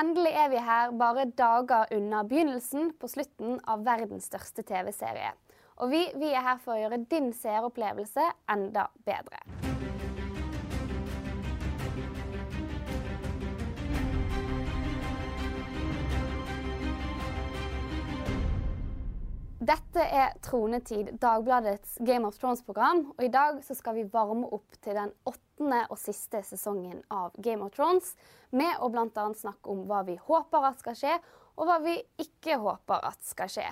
Endelig er vi her, bare dager unna begynnelsen på slutten av verdens største TV-serie. Og vi, vi er her for å gjøre din seeropplevelse enda bedre. Dette er Tronetid, Dagbladets Game of Thrones-program. Og i dag så skal vi varme opp til den åttende og siste sesongen av Game of Thrones med å bl.a. snakke om hva vi håper at skal skje, og hva vi ikke håper at skal skje.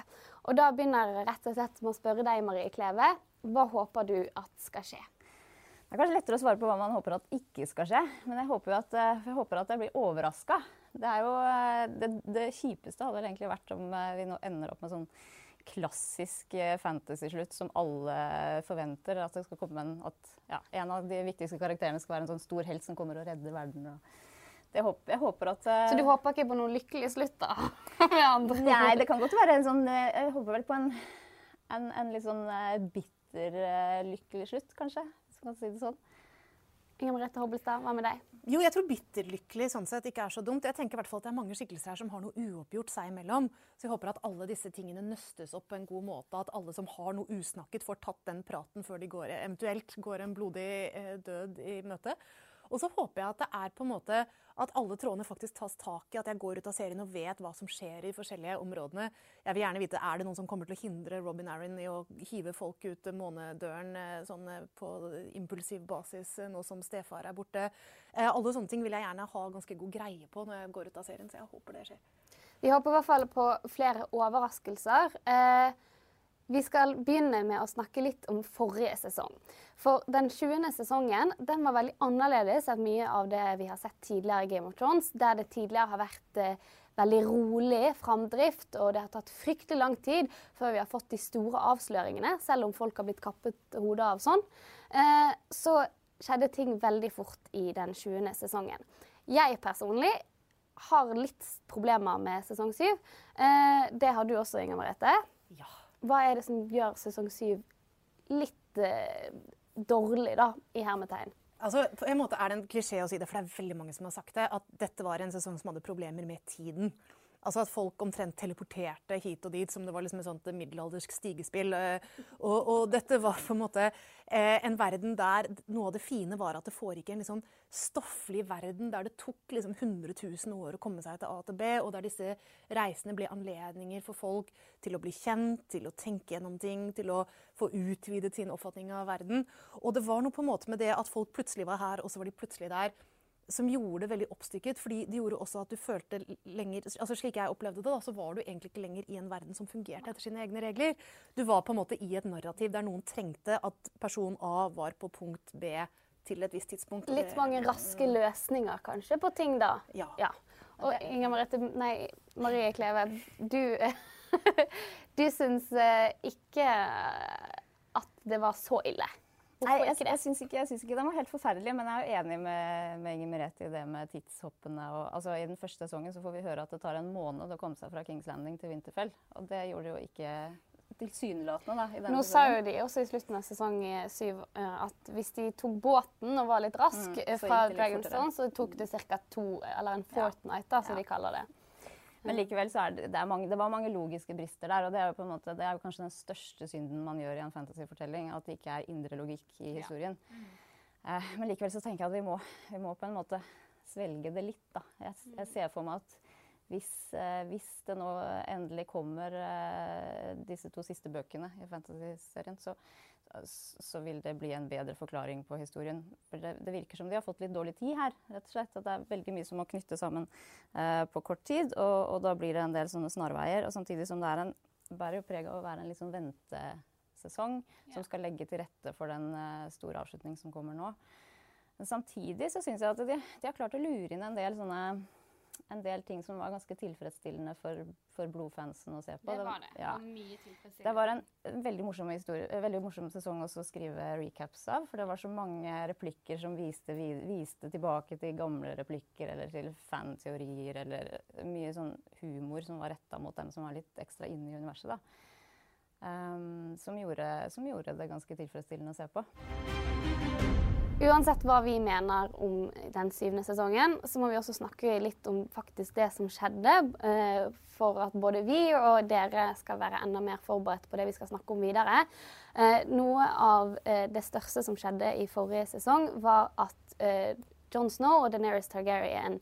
Og da begynner jeg rett og slett med å spørre deg, Marie Kleve. Hva håper du at skal skje? Det er kanskje lettere å svare på hva man håper at ikke skal skje. Men jeg håper, at, eh, jeg håper at jeg blir overraska. Det, eh, det, det, kjipeste hadde vel egentlig vært om eh, vi nå ender opp med sånn klassisk fantasy-slutt som alle forventer. At det skal komme en, at ja, en av de viktigste karakterene skal være en sånn stor helt som kommer og redder verden. Og håper, jeg håper at uh, Så du håper ikke på noen lykkelig slutt, da? Nei, det kan godt være en sånn Jeg håper vel på en, en, en litt sånn bitter, lykkelig slutt, kanskje. Hvis man kan si det sånn. Inger Merete Hobbelstad, hva med deg? Jo, jeg tror bitterlykkelig sånn sett ikke er så dumt. Jeg tenker i hvert fall at Det er mange skikkelser her som har noe uoppgjort seg imellom. Så jeg håper at alle disse tingene nøstes opp på en god måte. At alle som har noe usnakket, får tatt den praten før de går, eventuelt går en blodig eh, død i møte. Og så håper jeg at det er på en måte at alle trådene faktisk tas tak i. At jeg går ut av serien og vet hva som skjer i forskjellige områdene. Jeg vil gjerne vite er det noen som kommer til å hindre Robin Aron i å hive folk ut månedøren eh, sånn eh, på impulsiv basis eh, nå som stefar er borte. Alle sånne ting vil jeg gjerne ha ganske god greie på når jeg går ut av serien. Så jeg håper det skjer. Vi håper i hvert fall på flere overraskelser. Eh, vi skal begynne med å snakke litt om forrige sesong. For den 20. sesongen den var veldig annerledes enn mye av det vi har sett tidligere i Game of Thrones, der det tidligere har vært eh, veldig rolig framdrift, og det har tatt fryktelig lang tid før vi har fått de store avsløringene, selv om folk har blitt kappet hodet av sånn. Eh, så skjedde ting veldig fort i den 20. sesongen. Jeg personlig har litt problemer med sesong 7. Eh, det har du også, Inger Merete. Hva er det som gjør sesong syv litt eh, dårlig, da, i hermetegn? Altså, på en måte er det en klisjé å si det, for det er veldig mange som har sagt det, at dette var en sesong som hadde problemer med tiden. Altså At folk omtrent teleporterte hit og dit som det var liksom et sånt middelaldersk stigespill. Eh, og, og, dette var på en måte eh, en verden der noe av det fine var at det foregikk en liksom stofflig verden der det tok liksom 100 000 år å komme seg til A til B, og der disse reisene ble anledninger for folk til å bli kjent, til å tenke gjennom ting, til å få utvidet sin oppfatning av verden. Og det var noe på en måte med det at folk plutselig var her, og så var de plutselig der som gjorde det veldig oppstykket. fordi det gjorde også at du følte lenger altså Slik jeg opplevde det, da, så var du egentlig ikke lenger i en verden som fungerte etter sine egne regler. Du var på en måte i et narrativ der noen trengte at person A var på punkt B til et visst tidspunkt. Litt mange raske løsninger kanskje på ting, da. Ja. ja. Og Inger Merete, nei, Marie Kleve, du, du syns eh, ikke at det var så ille? Nei, jeg, ikke, jeg syns ikke den var helt forferdelig, men jeg er jo enig med, med Inger Merete i det med tidshoppene. Og, altså, I den første sesongen så får vi høre at det tar en måned å komme seg fra Kings Landing til Winterfell. Og det gjorde det jo ikke tilsynelatende. da, Nå sa jo de også i slutten av sesong syv eh, at hvis de tok båten og var litt rask mm, eh, fra Dragonstone, så tok det ca. to, eller en fortnight, da, som ja. de kaller det. Men likevel så er det, det, er mange, det var mange logiske brister der. Og det er jo på en måte, det er jo kanskje den største synden man gjør i en fantasyfortelling. At det ikke er indre logikk i historien. Ja. Mm. Eh, men likevel så tenker jeg at vi må, vi må, på en måte svelge det litt, da. Jeg, jeg ser for meg at hvis, eh, hvis, det nå endelig kommer eh, disse to siste bøkene i fantasyserien, så, så vil det bli en bedre forklaring på historien. For det, det, virker som de har fått litt dårlig tid her. rett og slett. At det er veldig mye som må knytte sammen eh, på kort tid. Og, og, da blir det en del sånne snarveier. Og samtidig som det er en, bærer jo preg av å være en litt sånn ventesesong ja. som skal legge til rette for den eh, store avslutning som kommer nå. Men samtidig så syns jeg at de, de har klart å lure inn en del sånne en del ting som var ganske tilfredsstillende for, for blodfansen å se på. Det var det. Ja. Mye tilfredsstillende. Det var en veldig morsom, historie, veldig morsom sesong å skrive recaps av. For det var så mange replikker som viste, viste tilbake til gamle replikker eller til fanteorier eller mye sånn humor som var retta mot dem som var litt ekstra inne i universet. da. Um, som, gjorde, som gjorde det ganske tilfredsstillende å se på. Uansett hva vi mener om den syvende sesongen, så må vi også snakke litt om faktisk det som skjedde, eh, for at både vi og dere skal være enda mer forberedt på det vi skal snakke om videre. Eh, noe av eh, det største som skjedde i forrige sesong, var at John Snow og Deneris Targaryen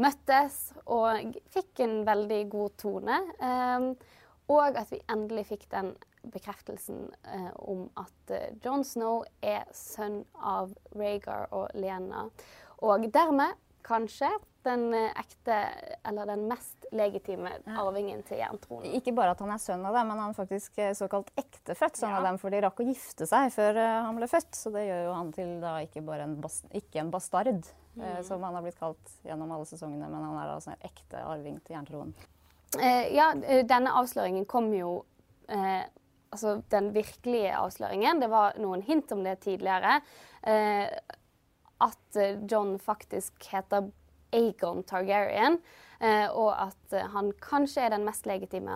møttes og fikk en veldig god tone. Og at vi endelig fikk den bekreftelsen eh, om at eh, John Snow er sønn av Rhaegar og Lena. Og dermed kanskje den eh, ekte, eller den mest legitime arvingen til jerntronen. Ikke bare at han er sønn av dem, men han er faktisk eh, såkalt ektefødt sønn av dem, for de rakk å gifte seg før eh, han ble født. Så det gjør jo han til da ikke bare en, bas ikke en bastard, eh, som han har blitt kalt gjennom alle sesongene, men han er altså en ekte arving til jerntronen. Eh, ja, denne avsløringen kom jo eh, Altså den virkelige avsløringen. Det var noen hint om det tidligere. Eh, at eh, John faktisk heter Aegon Targaryen. eh, og at eh, han kanskje er den mest legitime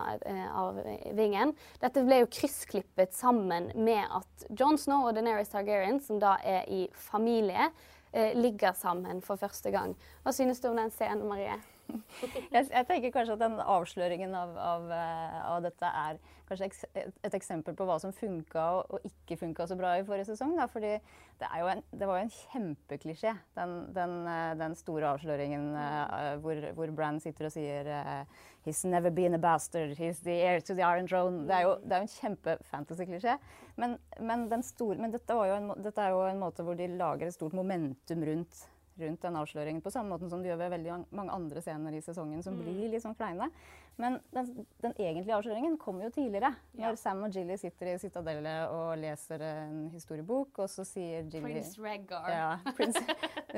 av vingen. Dette ble jo kryssklippet sammen med at John Snow og Daenerys Targaryen, som da er i familie, eh, ligger sammen for første gang. Hva synes du om den scenen, Marie? Jeg, jeg tenker kanskje at den avsløringen av, av, eh, av dette er kanskje et, eksempel på hva som funka og, og ikke funka så bra i forrige sesong. Da. Fordi det, en, det var jo en kjempeklisjé, den, den, eh, den store avsløringen uh, hvor, hvor Brann sitter og sier uh, He's never been a bastard. He's the heir to the Iron Throne. Det er jo, det er jo en kjempe-fantasy-klisjé. Men, men, men dette, en, dette er jo en måte hvor de lager et stort momentum rundt rundt den avsløringen, på samme måte som de gjør ved veldig mange andre scener i sesongen som blir litt sånn kleine. Men den, den egentlige avsløringen kommer jo tidligere. Når Sam og Jilly sitter i Citadellet og leser en historiebok, og så sier Jilly Regard. ja, prins,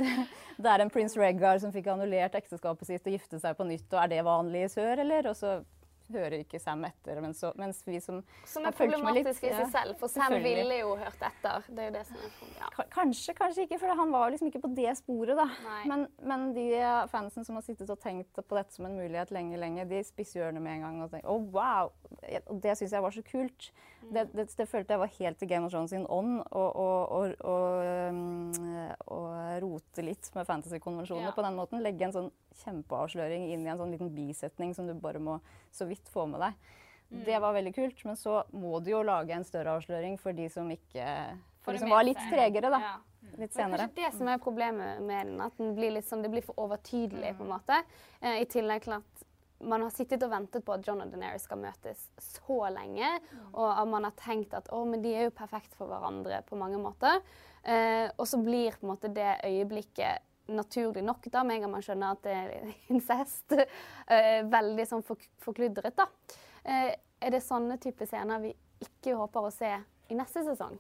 Det er en prins Regard som fikk annullert ekteskapet sitt og gifte seg på nytt, og er det vanlig i sør, eller? Og så hører ikke Sam etter, mens, så, mens vi som Som er problematisk i seg selv, for Sam ville jo hørt etter. Det er jo det som er ja. Kanskje, kanskje ikke, for han var liksom ikke på det sporet. da. Men, men de fansen som har sittet og tenkt på dette som en mulighet lenge, lenge, de spisser ørene med en gang og tenker oh, wow! Og det syns jeg var så kult. Det, det, det følte jeg var helt i Game of Thrones sin ånd å å- rote litt med fantasykonvensjonene Ja. på den måten. Legge en sånn kjempeavsløring inn i en sånn liten bisetning som du bare må så vidt få med deg. Mm. Det var veldig kult, men så må du jo lage en større avsløring for de som ikke For For de som var litt tregere, da. Ja. Litt Det er kanskje det som er problemet med den, at den blir sånn, det blir for overtydelig. på en måte. Eh, I tillegg til at man har sittet og ventet på at John og Daenerys skal møtes så lenge. Og at man har tenkt at å, men de er jo perfekt for hverandre på mange måter. Eh, og så blir på en måte det øyeblikket naturlig nok, da, med en gang man skjønner at det er incest, eh, veldig sånn for, forkludret. da. Eh, er det sånne type scener vi ikke håper å se i neste sesong?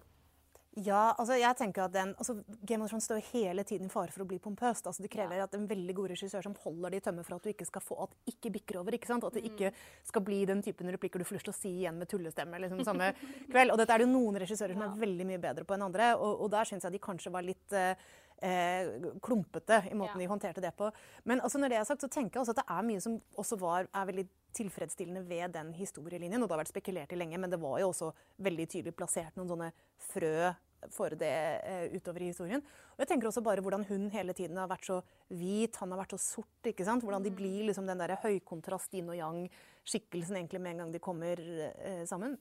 Ja, altså jeg tenker at den, altså Game of Thrones står hele tiden i fare for å bli pompøst. Altså det krever at en veldig god regissør som holder det i tømme for at du ikke skal få at ikke bikker over. ikke sant? At det ikke skal bli den typen replikker du får lyst til å si igjen med tullestemme liksom samme kveld. Og dette er det jo noen regissører som er veldig mye bedre på enn andre. Og, og der syns jeg de kanskje var litt eh, eh, klumpete i måten Ja. de håndterte det på. Men altså når det er sagt, så tenker jeg også at det er mye som også var, er veldig tilfredsstillende ved den historielinjen. Og det har vært spekulert i lenge, men det var jo også veldig tydelig plassert noen sånne frø for det eh, utover i historien. Og jeg tenker også bare hvordan hun hele tiden har vært så hvit, han har vært så sort. ikke sant? Hvordan de blir liksom den der høykontrast yin og yang-skikkelsen egentlig med en gang de kommer eh, sammen.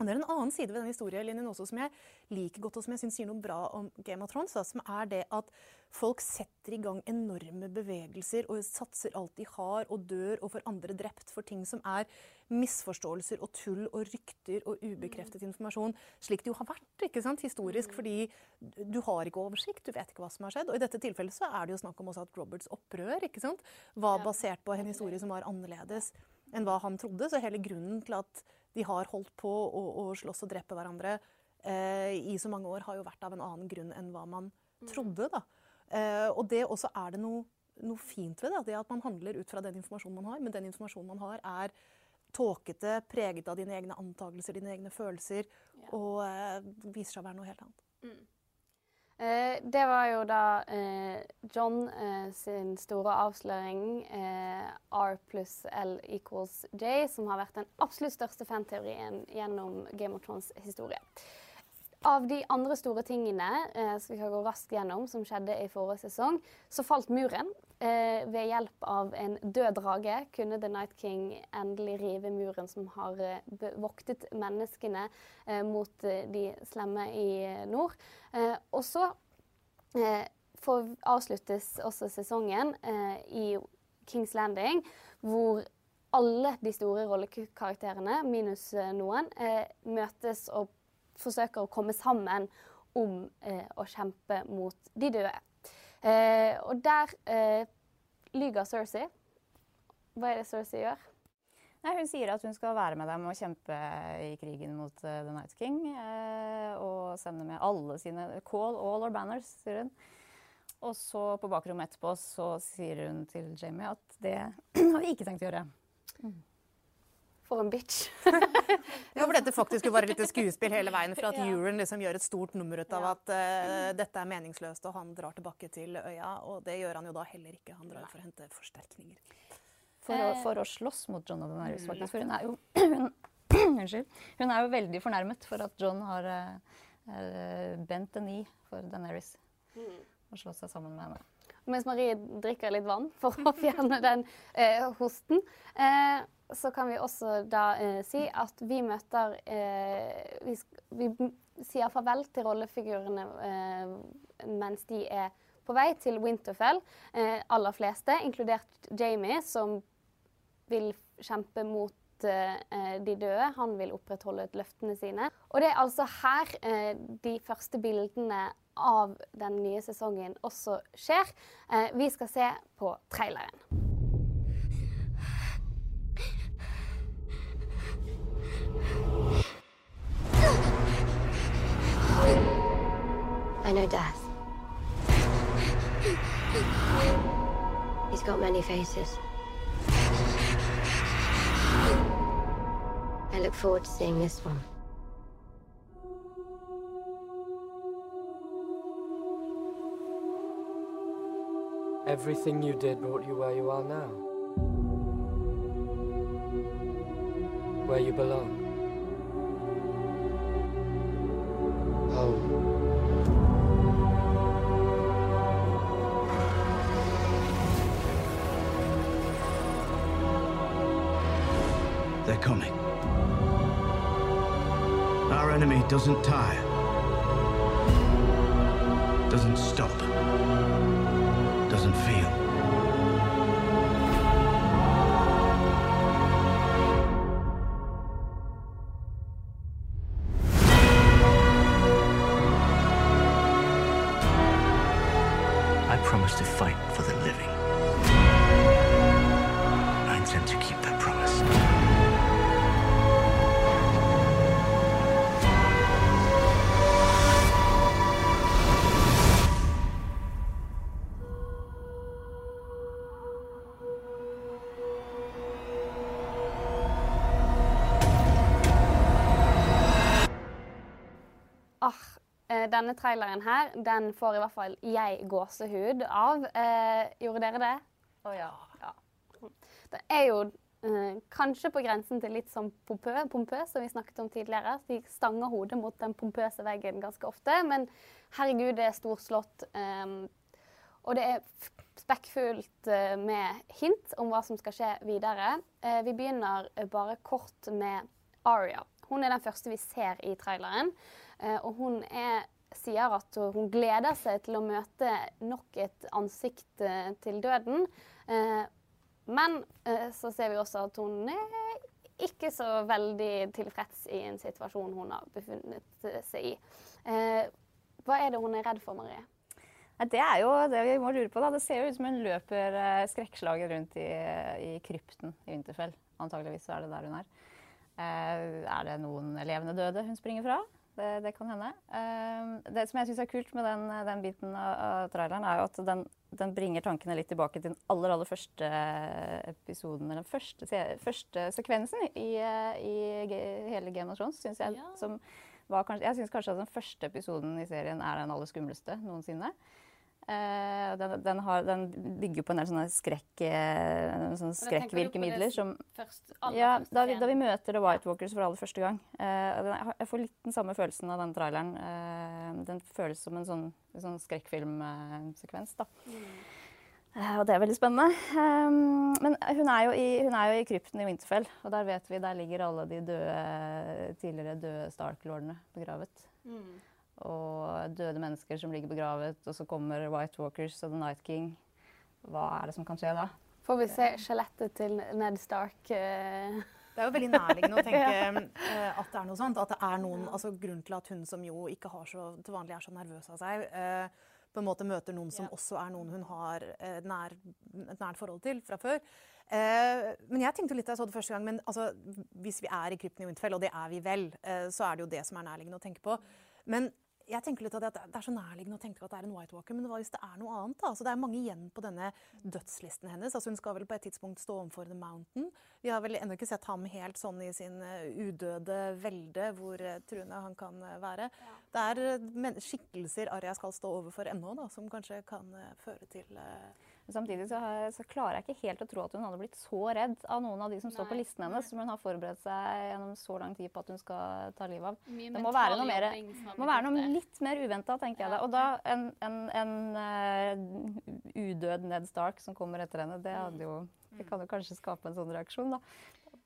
Og Det er en annen side ved den historielinjen også som jeg liker godt, og som jeg synes sier noe bra om Game of Thrones, da, som er det at folk setter i gang enorme bevegelser og satser alt de har, og dør og får andre drept for ting som er misforståelser og tull og rykter og ubekreftet informasjon, slik det jo har vært ikke sant, historisk, fordi du har ikke oversikt, du vet ikke hva som har skjedd. Og i dette tilfellet så er det jo snakk om også at Roberts opprør ikke sant, var basert på en historie som var annerledes enn hva han trodde. Så hele grunnen til at de har holdt på å, å slåss og drepe hverandre eh, i så mange år, har jo vært av en annen grunn enn hva man trodde. Da. Eh, og det også er det noe, noe fint ved det, det at man handler ut fra den informasjonen man har. Men den informasjonen man har, er tåkete, preget av dine egne antakelser, dine egne følelser, og eh, viser seg å være noe helt annet. Eh, det var jo da eh, John eh, sin store avsløring, eh, R pluss L equals J, som har vært den absolutt største fanteorien gjennom Game of Thrones historie. av de andre store tingene eh, vi vi gå raskt gjennom, som skjedde i forrige sesong, så falt muren. Eh, ved hjelp av en død drage kunne The Night King endelig rive muren som har eh, voktet menneskene eh, mot eh, de slemme i nord. Eh, og så avsluttes også sesongen i Kings Landing, hvor alle de store rollekarakterene, minus noen, møtes og forsøker å komme sammen om eh, å kjempe mot de døde. Eh, og der eh, lyver Cersei. Hva er det Cersei gjør? Nei, hun sier at hun skal være med dem og kjempe i krigen mot uh, The Night King. Eh, og sende med alle sine Call all our banners, sier hun. Og så på bakrommet etterpå så sier hun til Jamie at det har vi ikke tenkt å gjøre. Mm. For en bitch. ja, for dette faktisk jo bare litt skuespill hele veien. For at ja. Euron liksom gjør et stort nummer ut av at uh, dette er meningsløst, og han drar tilbake til øya. Og det gjør han jo da heller ikke. Han drar for å hente forsterkninger. For å, for å slåss mot John og Daenerys, mm, faktisk. For hun er jo Unnskyld. Hun er jo veldig fornærmet for at John har uh, bent en i for Daenerys. Mm. Og slått seg sammen med henne. Mens Marie drikker litt vann for å fjerne den uh, hosten. Eh, så kan vi også da eh, si at vi møter eh, vi, vi, sier farvel til rollefigurene eh, mens de er på vei til Winterfell. Eh, aller fleste, inkludert Jamie, som vil kjempe mot de døde. Han vil opprettholde løftene sine. Og det er altså her de første bildene av den nye sesongen også skjer. Eh, vi skal se på traileren. I know death. He's got many faces. I look forward to seeing this one. Everything you did brought you where you are now. Where you belong. Home. They're coming. Our enemy doesn't tire. Doesn't stop doesn't feel. Denne traileren her, den får i hvert fall jeg gåsehud av. Eh, gjorde dere det? Å oh, ja. ja. Det er jo eh, kanskje på grensen til litt sånn pompø, pompøs, som vi snakket om tidligere. De stanger hodet mot den pompøse veggen ganske ofte. Men herregud, det er storslått. Eh, og det er spekkfullt eh, med hint om hva som skal skje videre. Eh, vi begynner bare kort med Aria. Hun er den første vi ser i traileren. Eh, og hun er sier at hun gleder seg til å møte nok et ansikt eh, til døden. Eh, men eh, så ser vi også at hun er ikke så veldig tilfreds i en situasjon hun har befunnet seg i. Hva er det hun er redd for, Marie? Det er jo det vi må lure på. da. Det ser jo ut som hun løper skrekkslaget rundt i, i krypten i Winterfell. Antageligvis er det der hun er. Er det noen levende døde hun springer fra? Det, det kan hende. Uh, det som jeg syns er kult med den, den biten av, av, traileren, er jo at den, den, bringer tankene litt tilbake til den aller, aller første episoden, eller den første, første sekvensen i, i, hele Game of Thrones, syns jeg. Ja. Som var kanskje, jeg syns kanskje at den første episoden i serien er den aller skumleste noensinne. Eh, den, den, har, den, bygger på en del sånne, skrekk, eh, sånne skrekkvirkemidler som først, Ja, da vi, da vi, møter The White Walkers for aller første gang. Eh, jeg får litt den samme følelsen av den traileren. Uh, den føles som en sånn, sånn skrekkfilmsekvens, da. Mm. Og det er veldig spennende. Um, men hun er, i, hun er, jo i, krypten i Winterfell, og der vet vi, der ligger alle de døde, tidligere døde Stark-lordene begravet. Mm. Og døde mennesker som ligger begravet, og så kommer White Walkers og The Night King. Hva er det som kan skje da? Får vi se skjelettet til Ned Stark? Uh... Det er jo veldig nærliggende å tenke uh, at det er noe sånt. At det er noen, altså Grunnen til at hun som jo ikke har så, til vanlig er så nervøs av seg, uh, på en måte møter noen som også er noen hun har eh, nær, et nært forhold til fra før. Eh, men jeg tenkte litt da jeg så det første gang, men altså, hvis vi er i krypten i Winterfell, og det er vi vel, eh, så er det jo det som er nærliggende å tenke på. Men jeg tenker litt at Det er så nærliggende å tenke at det er en White Walker, men hva hvis det er noe annet? da? Altså, det er mange igjen på denne dødslisten hennes. Altså, hun skal vel på et tidspunkt stå overfor The Mountain. Vi har vel ennå ikke sett ham helt sånn i sin uh, udøde velde, hvor uh, truende han kan uh, være. Ja. Det er skikkelser Arja skal stå overfor ennå, da, som kanskje kan føre til Samtidig så, så, klarer jeg ikke helt å tro at hun hadde blitt så redd av noen av de som Nei. står på listen hennes, som hun har forberedt seg gjennom så lang tid på at hun skal ta livet av. Mye det må være noe, mer, må være noe litt mer uventa, tenker jeg da. Og da en, en, en uh, udød Ned Stark som kommer etter henne, det, hadde jo, det kan jo kanskje skape en sånn reaksjon, da.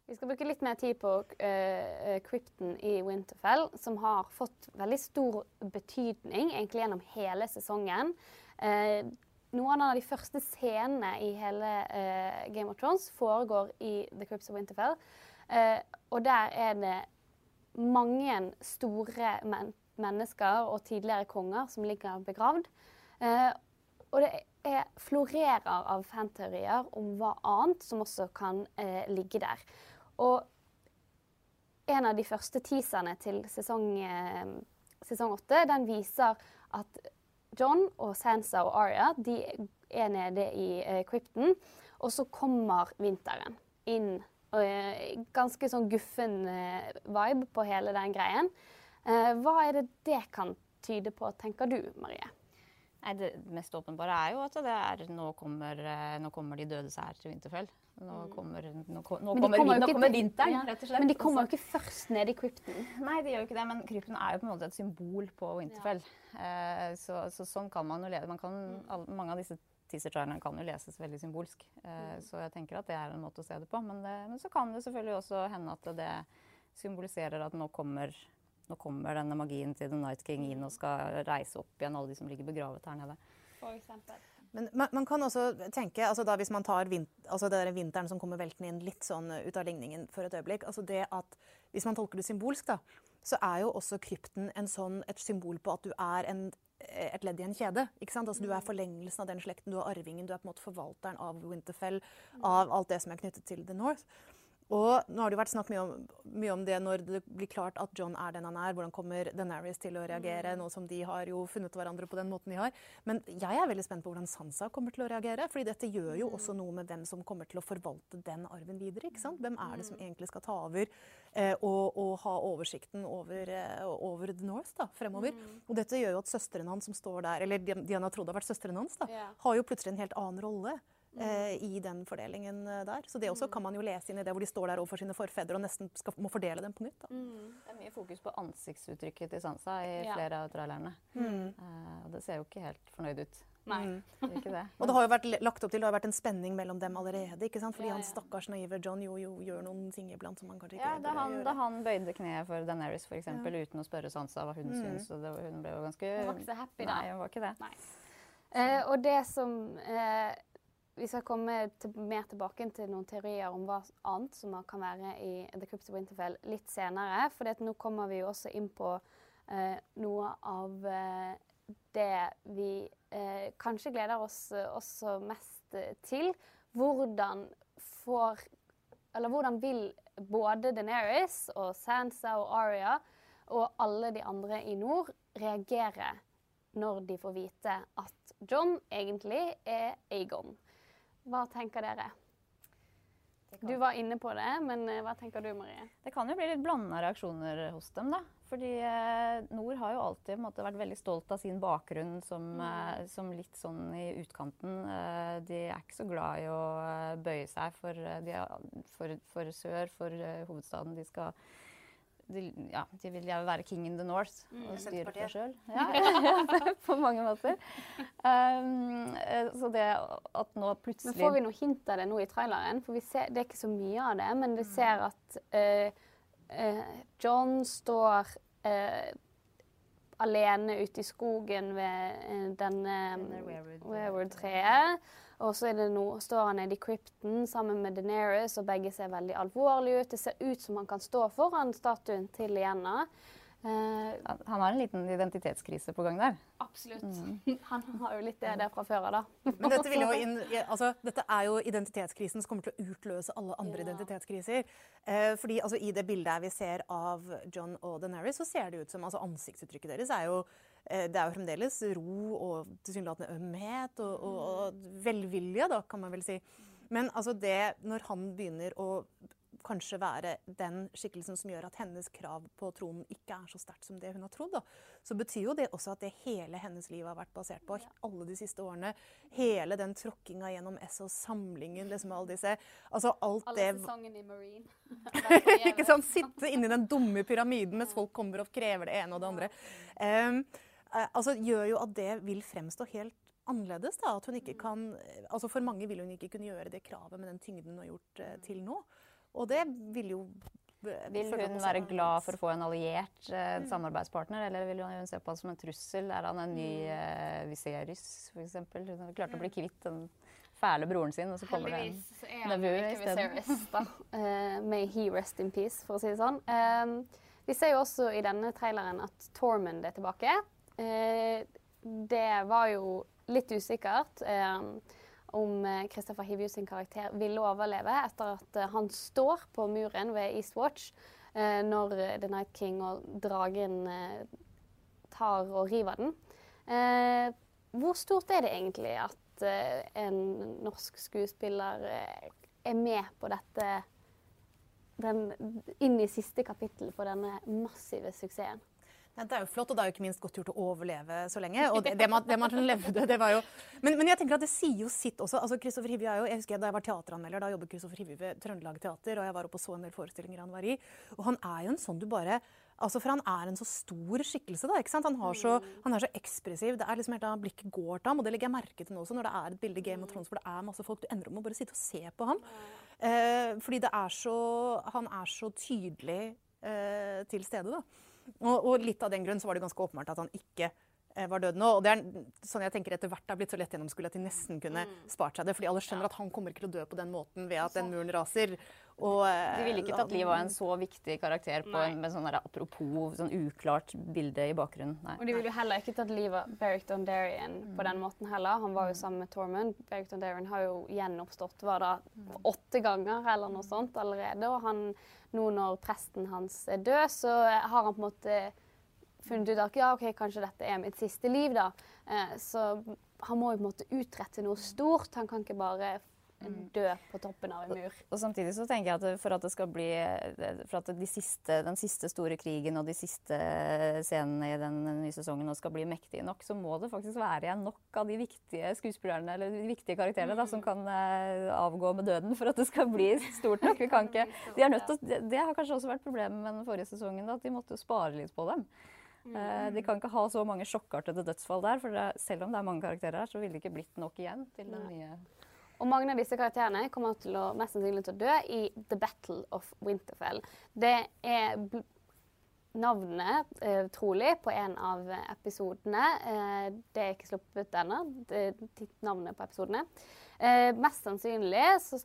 Vi skal bruke litt mer tid på uh, Krypton i Winterfell, som har fått veldig stor betydning egentlig gjennom hele sesongen. Uh, noen av de første scenene i hele uh, Game of Thrones foregår i The Crips of Winterfell. Uh, og der er det mange store men mennesker og tidligere konger som ligger begravd. Uh, og det er, florerer av fanteorier om hva annet som også kan ligge der. Og en av de første teaserne til sesong, sesong 8 den viser at John og Sansa og Aria de er nede i eh, krypten. Og så kommer vinteren inn. Og, eh, ganske sånn guffen eh, vibe på hele den greien. Eh, hva er det det kan tyde på, tenker du, Marie? Nei, det mest åpenbare er jo at er, nå, kommer, eh, nå, kommer, de døde seg her til Winterfell. Nå mm. kommer, nå, nå kommer, kommer, nå kommer vinteren, rett og slett. Men de kommer jo ikke først ned i krypten. Nei, de gjør jo ikke det, men krypten er jo på en måte et symbol på Winterfell. Ja. Eh, så, så, sånn kan man jo lede. Man kan, mm. all, mange av disse teaser-trailerne kan jo leses veldig symbolsk. Eh, mm. Så jeg tenker at det er en måte å se det på. Men, det, men så kan det selvfølgelig også hende at det symboliserer at nå kommer nå kommer denne magien til The Night King inn og skal reise opp igjen alle de som ligger begravet her nede. For eksempel. Men man, man, kan også tenke, altså da hvis man tar vint, altså det vinteren som kommer veltende inn litt sånn ut av ligningen for et øyeblikk altså det at Hvis man tolker det symbolsk, da, så er jo også krypten sånn, et symbol på at du er en, et ledd i en kjede. ikke sant? Altså Du er forlengelsen av den slekten, du er arvingen, du er på en måte forvalteren av Winterfell, av alt det som er knyttet til The North. Og nå har det vært snakk mye om, mye om, det når det blir klart at John er den han er. Hvordan kommer Denaris til å reagere, mm. nå som de har jo funnet hverandre på den måten de har. Men jeg er veldig spent på hvordan Sansa kommer til å reagere. fordi dette gjør jo mm. også noe med hvem som kommer til å forvalte den arven videre. ikke sant? Hvem er det som mm. egentlig skal ta over eh, og, og, ha oversikten over, eh, over, The North da, fremover? Mm. Og dette gjør jo at søsteren hans som står der, eller Diana trodde har vært søsteren hans, da, har jo plutselig en helt annen rolle eh, i den fordelingen eh, der. Så det også kan man jo lese inn i det hvor de står der overfor sine forfedre og nesten skal, må fordele dem på nytt. Mm. Det er mye fokus på ansiktsuttrykket til Sansa i ja. flere av trailerne. Mm. Uh, og det ser jo ikke helt fornøyd ut. Nei. Mm. ikke det. og det har jo vært lagt opp til det har vært en spenning mellom dem allerede. ikke sant? Fordi ja, ja. han stakkars naive John jo, jo, gjør noen ting iblant som han kanskje ikke ja, da han, gjøre. Da han bøyde kneet for Daenerys f.eks. Ja. uten å spørre Sansa hva hun mm. syns. og det, Hun ble jo ganske Hun var ikke så happy da. Nei, hun var ikke det. Eh, og det som eh, vi skal komme til, mer tilbake til noen teorier om hva annet som kan være i The Crypto Winterfell litt senere. For nå kommer vi jo også inn på eh, noe av eh, det vi eh, kanskje gleder oss eh, også mest eh, til. Hvordan får Eller hvordan vil både Deneris og Sansa og Aria og alle de andre i nord reagere når de får vite at John egentlig er Aegon? Hva tenker dere? Du var inne på det, men eh, hva tenker du, Marie? Det kan jo bli litt blanda reaksjoner hos dem, da. Fordi eh, Nord har jo alltid måte, vært veldig stolt av sin bakgrunn som, mm. eh, som litt sånn i utkanten. De er ikke så glad i å bøye seg for, de er, for, for sør, for hovedstaden. De skal de, ja, de vil gjerne være king in the north mm, og styre for sjøl. Ja, på mange måter. Um, så det at nå plutselig Men Får vi noe hint av det nå i traileren? For ser, Det er ikke så mye av det, men vi mm. ser at uh, uh, John står uh, alene ute i skogen ved eh, denne Weirwood-treet. Og så står han nede i krypten sammen med Deneris, og begge ser veldig alvorlige ut. Det ser ut som han kan stå foran statuen til Lienna. Uh, han har en liten identitetskrise på gang der. Absolutt. Mm. Han har jo litt det der fra før av, da. Men dette, inn, altså, dette, er jo identitetskrisen som kommer til å utløse alle andre ja. identitetskriser. Eh, fordi altså, I det bildet vi ser av John og Deneris, så ser det ut som altså, Ansiktsuttrykket deres er jo eh, det er jo fremdeles ro og tilsynelatende ømhet og, og, og velvilje, da, kan man vel si. Men altså det, når han begynner å kanskje være den skikkelsen som gjør at hennes krav på tronen ikke er så sterkt som det hun har trodd, da, så betyr jo det også at det hele hennes liv har vært basert på, alle de siste årene, hele den tråkkinga gjennom SO-samlingen, liksom alle disse altså alt Alle det, sesongene i Marine. ikke sant? Sitte inni den dumme pyramiden mens folk kommer og krever det ene og det andre. Um, altså gjør jo at det vil fremstå helt annerledes. da, at hun ikke kan, altså For mange vil hun ikke kunne gjøre det kravet med den tyngden hun har gjort uh, til nå. Og det vil jo vil hun være glad for å få en alliert eh, mm. samarbeidspartner, eller vil hun se på ham som en trussel? Er han en ny mm. eh, Viserys, f.eks.? Hun har klart å bli mm. kvitt den fæle broren sin, og så kommer det en nevø isteden. uh, may he rest in peace, for å si det sånn. Uh, vi ser jo også i denne traileren at Tormund er tilbake. Uh, det var jo litt usikkert. Uh, om eh, Christopher Hivju sin karakter ville overleve etter at eh, han står på muren ved Eastwatch eh, når The Night King og dragen tar og river den. Hvor stort er det egentlig at en norsk skuespiller er med på dette den, inn i siste kapittel på denne massive suksessen? Det er jo flott, og det er jo ikke minst godt gjort å overleve så lenge. og det, det, man, det man, levde, det var jo... Men, men, jeg tenker at det sier jo sitt også. altså Kristoffer Hivju er jo, jeg husker Da jeg var teateranmelder, da jobbet Kristoffer Hivju ved Trøndelag Teater, og jeg var oppe og så en del forestillinger han var i. Og han er jo en sånn du bare altså For han er en så stor skikkelse. da, ikke sant? Han, så, han er så ekspressiv. det er liksom helt da Blikket går til ham. og Det legger jeg merke til nå også, når det er et bilde Game of Thrones hvor det er masse folk. Du ender opp med å bare sitte og se på ham. Eh, fordi det er så, han er så tydelig eh, til stede. da. Og, og, litt av den grunn så var det ganske åpenbart at han ikke eh, var død nå. Og det er sånn jeg tenker etter hvert har blitt så lett gjennomskuelig at de nesten kunne mm. spart seg det. Fordi alle skjønner at han kommer ikke til å dø på den måten ved at den muren raser. Og, de ville ikke tatt livet av en så viktig karakter på en, med sånn apropos sånn uklart bilde i bakgrunnen. Nei. Og de ville jo heller ikke tatt livet av Beric Dondarrion mm. på den måten heller. Han var jo sammen med Tormund. Beric Dondarrion har jo gjenoppstått var det åtte ganger eller noe sånt allerede. Og han nå når presten hans er død, så har han på en måte funnet ut at ja, ok, kanskje dette er mitt siste liv, da. Eh, så han må jo på en måte utrette noe stort. Han kan ikke bare Mm. dø på toppen av en mur. Og, og samtidig så tenker jeg at for at det skal bli For at de siste, den siste store krigen og de siste scenene i den nye sesongen skal bli mektige nok, så må det faktisk være igjen nok av de viktige skuespillerne eller de viktige karakterene da, som kan uh, avgå med døden for at det skal bli stort nok. Vi kan ikke, de til, det, det har kanskje også vært problemet med den forrige sesongen, da, at de måtte spare litt på dem. Uh, de kan ikke ha så mange sjokkartede dødsfall der, for det, selv om det er mange karakterer her, så ville det ikke blitt nok igjen til den nye og mange av disse karakterene kommer til å, mest sannsynlig til å dø i The Battle of Winterfell. Det er navnet, eh, trolig, på en av episodene. Eh, det er ikke sluppet ennå, navnet på episodene. Eh, mest sannsynlig så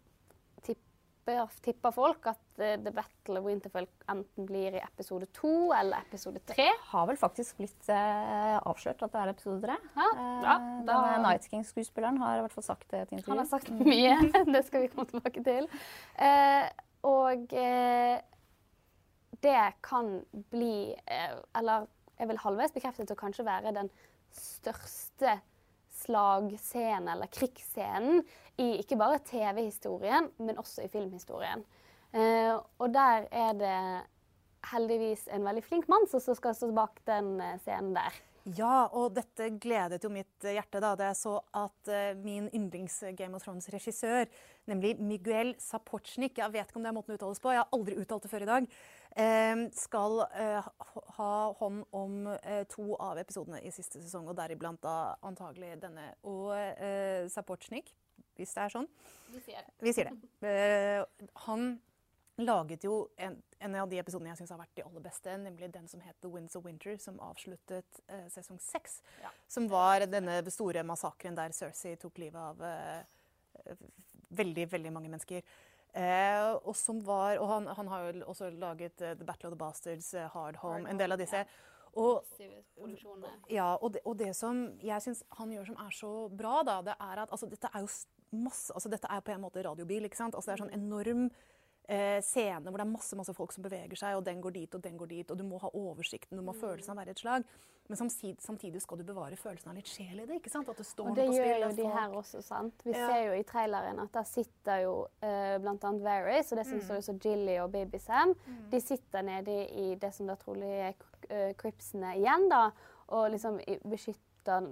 tipper folk at uh, The Battle of Winterfell enten blir i episode to eller episode tre. Det har vel faktisk blitt uh, avslørt at det er episode tre. Ja, ja, uh, da... Night King-skuespilleren har i hvert fall sagt det i et intervju. Han har sagt mye. det skal vi komme tilbake til. og det kan bli Eller jeg vil halvveis bekreftet å kanskje være den største slagscenen eller krigsscenen i ikke bare TV-historien, men også i filmhistorien. Eh, og der er det heldigvis en veldig flink mann som skal stå bak den eh, scenen der. Ja, og dette gledet jo mitt hjerte da da jeg så at uh, min yndlings-Game of Thrones-regissør, nemlig Miguel Sapochnik, jeg vet ikke om det er måten det uttales på, jeg har aldri uttalt det før i dag, skal uh, ha hånd om to av episodene i siste sesong, og deriblant da antagelig denne. Og Sapochnik, hvis det er sånn Vi sier det. Vi sier det. han laget jo en, en, av de episodene jeg syns har vært de aller beste, nemlig den som het The Winds of Winter, som avsluttet eh, sesong seks. Ja. Som var denne store massakren der Cersei tok livet av eh, veldig, veldig mange mennesker. Eh, og som var, og han, han har jo også laget uh, The Battle of the Bastards, uh, Hard Home, en del av disse. Og, ja, og, det, og det som jeg syns han gjør som er så bra, da, det er at altså, dette er jo masse altså, Dette er på en måte radiobil. ikke sant? Altså, det er sånn enorm eh, scene hvor det er masse, masse folk som beveger seg, og den går dit og den går dit, og du må ha oversikten, du må ha mm. følelsen av være et slag. Men samtidig, samtidig, skal du bevare følelsen av litt sjel i det. ikke sant? At det står og det gjør spill, jo de her også, sant. Vi ja. ser jo i traileren at der sitter jo uh, bl.a. Varys, og det som mm. også Jilly og Baby Sam. Mm. De sitter nede i det som da trolig er uh, Cripsene igjen, da, og liksom beskytter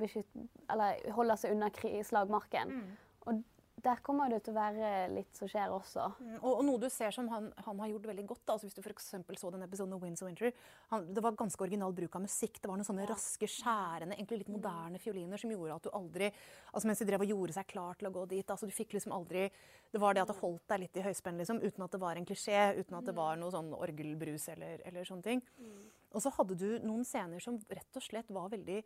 beskytt, Eller holder seg unna slagmarken. Mm. Og der kommer det til å være litt som skjer også. Mm, og, og, noe du ser som han, han har gjort veldig godt, da, altså hvis du f.eks. så den episoden av Winds of Winter han, Det var ganske original bruk av musikk. Det var noen sånne raske, skjærende, egentlig litt moderne fioliner som gjorde at du aldri altså Mens de drev og gjorde seg klar til å gå dit altså Du fikk liksom aldri Det var det at det holdt deg litt i høyspenn, liksom, uten at det var en klisjé, uten at det var noe sånn orgelbrus eller, eller sånne ting. Mm. Og så hadde du noen scener som rett og slett var veldig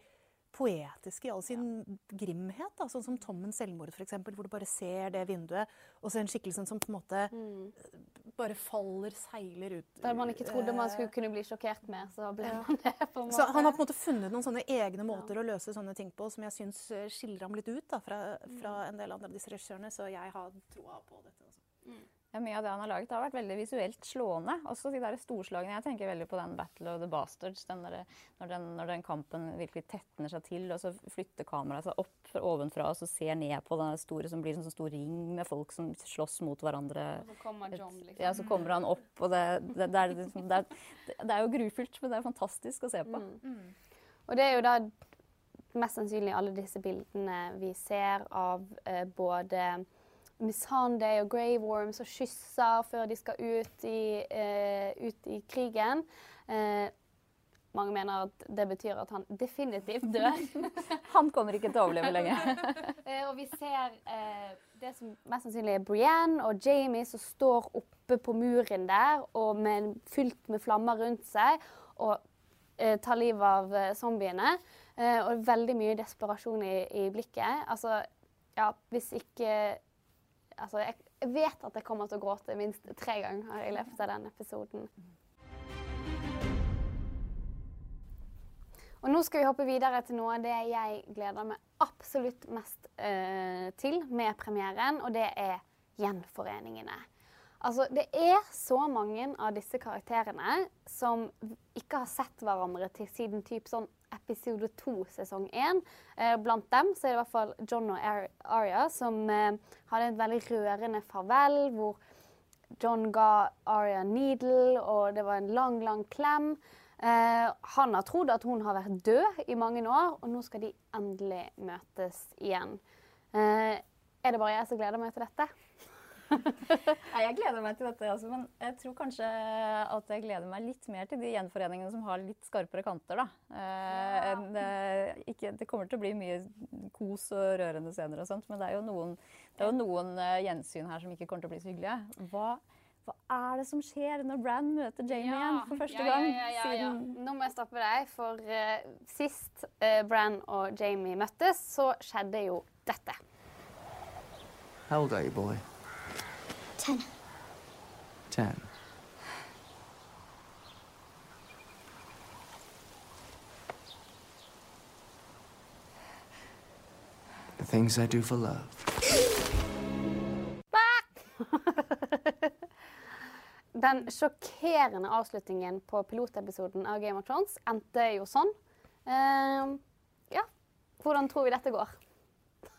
poetisk i all sin grimhet. Da. Sånn som Tommens selvmord, f.eks., hvor du bare ser det vinduet, og så en skikkelse som på en måte mm. bare faller, seiler ut. Der man ikke trodde man skulle kunne bli sjokkert med, så ble ja. man det. på en måte. Så han har på en måte funnet noen sånne egne måter ja. å løse sånne ting på som jeg syns eh, skiller ham litt ut da, fra, fra, mm. en del andre av disse regissørene. Så jeg har troa på dette. Også. Mm. Mye av det han har laget har vært veldig visuelt slående. Også de der storslagene. Jeg tenker veldig på den Battle of the Bastards. Den der, når, den, når, den, kampen virkelig tetner seg til, og så flytter kameraet seg opp ovenfra og så ser ned på den store som blir en sånn stor ring med folk som slåss mot hverandre. Og så kommer John, liksom. Ja, så kommer han opp, og det, det, det, er, det er, er, jo grufullt, men det er fantastisk å se på. Mm. Mm. Og det er jo da mest sannsynlig alle disse bildene vi ser av eh, både Missandei og Grave Worms og kysser før de skal ut i, uh, ut i krigen. Uh, mange mener at det betyr at han definitivt dør. han kommer ikke til å overleve lenge. eh, og vi ser eh, det som mest sannsynlig er Brienne og Jamie som står oppe på muren der og med, fylt med flammer rundt seg og eh, tar livet av eh, zombiene. og veldig mye desperasjon i, i blikket. Altså, ja, hvis ikke altså, jeg, vet at jeg kommer til å gråte minst tre ganger i løpet av den episoden. Og nå skal vi hoppe videre til noe av det jeg gleder meg absolutt mest uh, til med premieren, og det er gjenforeningene. Altså, det er så mange av disse karakterene som ikke har sett hverandre til siden typ sånn episode to, sesong én. Eh, blant dem så er det i hvert fall John og Aria som eh, hadde et veldig rørende farvel, hvor John ga Aria needle, og det var en lang, lang klem. Eh, han har trodd at hun har vært død i mange år, og nå skal de endelig møtes igjen. Eh, er det bare jeg som gleder meg til dette? Jeg gleder meg til dette, altså, men jeg tror kanskje at jeg gleder meg litt mer til de gjenforeningene som har litt skarpere kanter. da. Eh, det, ikke, det, kommer til å bli mye kos og rørende scener og sånt, men det er jo noen, er jo noen uh, gjensyn her som ikke kommer til å bli så hyggelige. Hva, hva er det som skjer når Bran møter Jamie ja, igjen for første gang? Ja, ja, siden... Nå må jeg stoppe deg, for uh, sist uh, Bran og Jamie møttes, så skjedde jo dette. How old are you, boy? Ten. Ten. The things I do for love. Den sjokkerende avslutningen på pilotepisoden av Game of Thrones endte jo sånn. Uh, ja, hvordan tror vi dette går?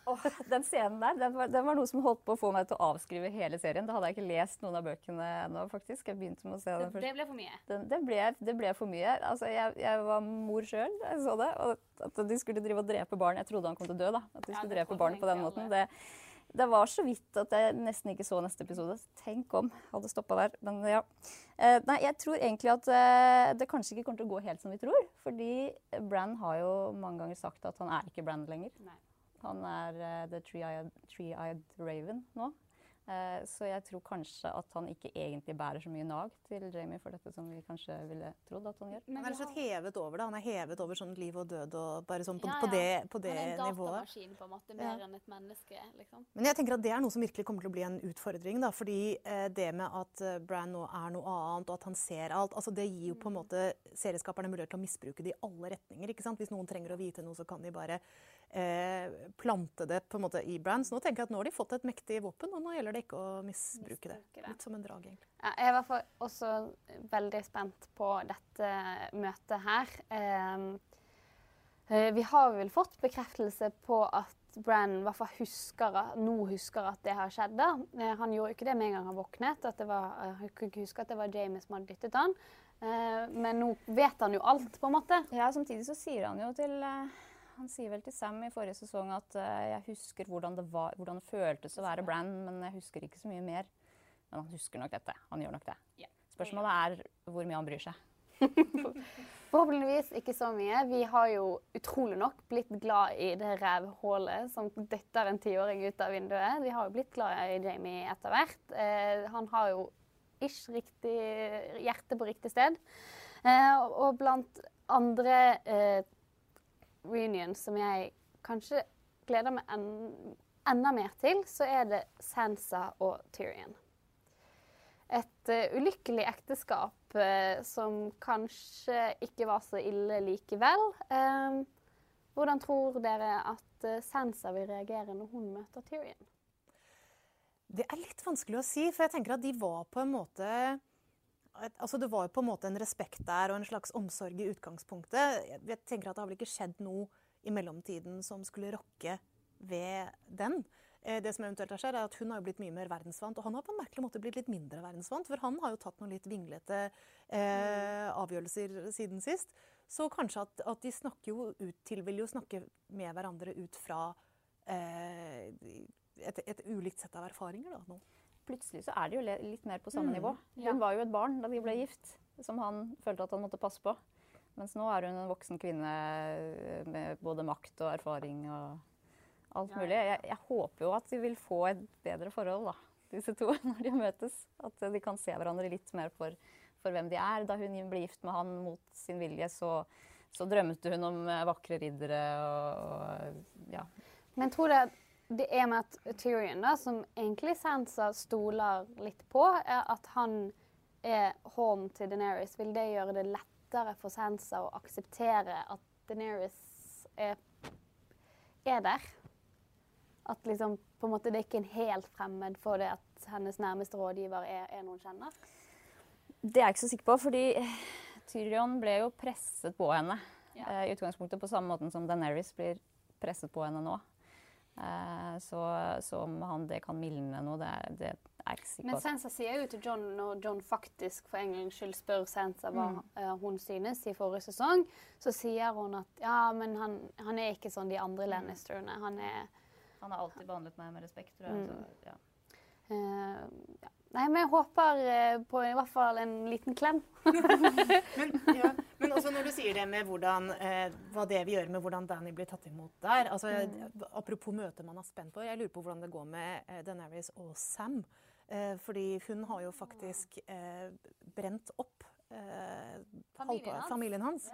Åh, den scenen der, den var, den var noe som holdt på å få meg til å avskrive hele serien. Da hadde jeg ikke lest noen av bøkene ennå, faktisk. Jeg begynte med å se den først. det ble for mye. Den, det, ble, det ble for mye. Altså, jeg, jeg var mor sjøl jeg så det. Og at de skulle drive og drepe barn. Jeg trodde han kom til å dø, da. At de skulle ja, drepe barn på den måten. Det, det var så vidt at jeg nesten ikke så neste episode. Tenk om jeg hadde stoppa der. Men ja. Eh, nei, jeg tror egentlig at eh, det kanskje ikke kommer til å gå helt som vi tror. Fordi Brann har jo mange ganger sagt at han er ikke Brann lenger. Nei. Han er uh, The Three-Eyed Three-Eyed Raven nå. Uh, så jeg tror kanskje at han ikke egentlig bærer så mye nag til Jamie for dette som vi kanskje ville trodd at han gjør. Men Han er slett hevet over det. Han er hevet over sånn liv og død og bare sånn på, Ja, på ja. det, på det Han er en nivået. datamaskin, på en måte, mer enn et menneske. liksom. Men jeg tenker at det er noe som virkelig kommer til å bli en utfordring. Da, fordi eh, det med at eh, Bran nå er noe annet, og at han ser alt, altså det gir jo på en måte serieskaperne mulighet til å misbruke det i alle retninger. ikke sant? Hvis noen trenger å vite noe, så kan de bare plante det på en måte i Bran. Så nå tenker jeg at nå har de fått et mektig våpen, og nå gjelder det ikke å misbruke det. Litt som en drag, egentlig. Ja, jeg er i hvert fall også veldig spent på dette møtet her. Ehm, eh, vi har vel fått bekreftelse på at Brann i hvert fall husker, nå husker at det har skjedd. da. Eh, han gjorde ikke det med en gang han våknet. at det var, eh, Han kunne ikke huske at det var Jamie som hadde dyttet han. Eh, men nå vet han jo alt, på en måte. Ja, Samtidig så sier han jo til eh, Han sier vel til Sam i forrige sesong at uh, jeg husker hvordan det, var, hvordan det føltes å være Brann, men jeg husker ikke så mye mer. Men han husker nok dette. Han gjør nok det. Yeah. Spørsmålet er hvor mye han bryr seg. Forhåpentligvis ikke så mye. Vi har jo utrolig nok blitt glad i det rævhålet som dytter en tiåring ut av vinduet. Vi har jo blitt glad i Jamie etter hvert. Eh, han har jo ish riktig hjerte på riktig sted. Eh, og blant andre eh, reunions som jeg kanskje gleder meg en, enda mer til, så er det Sansa og Tyrion. Et uh, ulykkelig ekteskap uh, som kanskje ikke var så ille likevel. Um, hvordan tror dere at uh, Sansa vil reagere når hun møter Tyrion? Det er litt vanskelig å si, for jeg tenker at de var på en måte Altså Det var jo på en måte en respekt der og en slags omsorg i utgangspunktet. Jeg- tenker at Det har vel ikke skjedd noe i mellomtiden som skulle rokke ved den. Eh, Det som eventuelt har skjedd er at Hun har jo blitt mye mer verdensvant, og han har på en merkelig måte blitt litt mindre verdensvant. For han har jo tatt noen litt vinglete eh, avgjørelser siden sist. Så kanskje at, at de snakker jo ut til vil jo snakke med hverandre ut fra eh, et, et ulikt sett av erfaringer da, nå. Plutselig så er de jo litt mer på samme Mm, nivå. ja. Hun var jo et barn da de ble gift, som han følte at han måtte passe på. Mens nå er hun en voksen kvinne eh, med både makt og erfaring og alt mulig. Jeg, jeg håper jo at de vil få et bedre forhold, da, disse to, når de møtes. At de kan se hverandre litt mer for, for hvem de er. Da hun ble gift med han mot sin vilje, så, så drømte hun om vakre riddere og, og ja. Men tror dere det er med at Tyrion, da, som egentlig Sansa stoler litt på, er at han er home til Daenerys, vil det gjøre det lettere for Sansa å akseptere at Daenerys er, er der? At liksom, på en måte det er ikke en helt fremmed for det at hennes nærmeste rådgiver er, er noen kjenner? Det er jeg ikke så sikker på, fordi Tyrion ble jo presset på henne. Ja. eh, I utgangspunktet på samme måten som Daenerys blir presset på henne nå. Eh, så, så om han, det kan mildne noe, det, er- det er ikke sikkert. Men. Sansa sier jo til John når John faktisk for en gangs skyld spør Sansa hva mm. hun synes i forrige sesong, så sier hun at ja, men han, han er ikke sånn de andre Lannisterne. Han er Han har alltid behandlet meg med respekt, tror jeg. Mm. Så, ja. Eh, ja. Nei, men jeg håper eh, på i hvert fall en liten klem. Men, ja, men også når du sier det med hvordan, eh, hva det vil gjøre med hvordan Danny blir tatt imot der. Altså, Apropos møtet man er spent på. Jeg lurer på hvordan det går med eh, Daenerys og Sam. Eh, fordi hun har jo faktisk eh, brent opp eh, halvpa- hans. familien hans.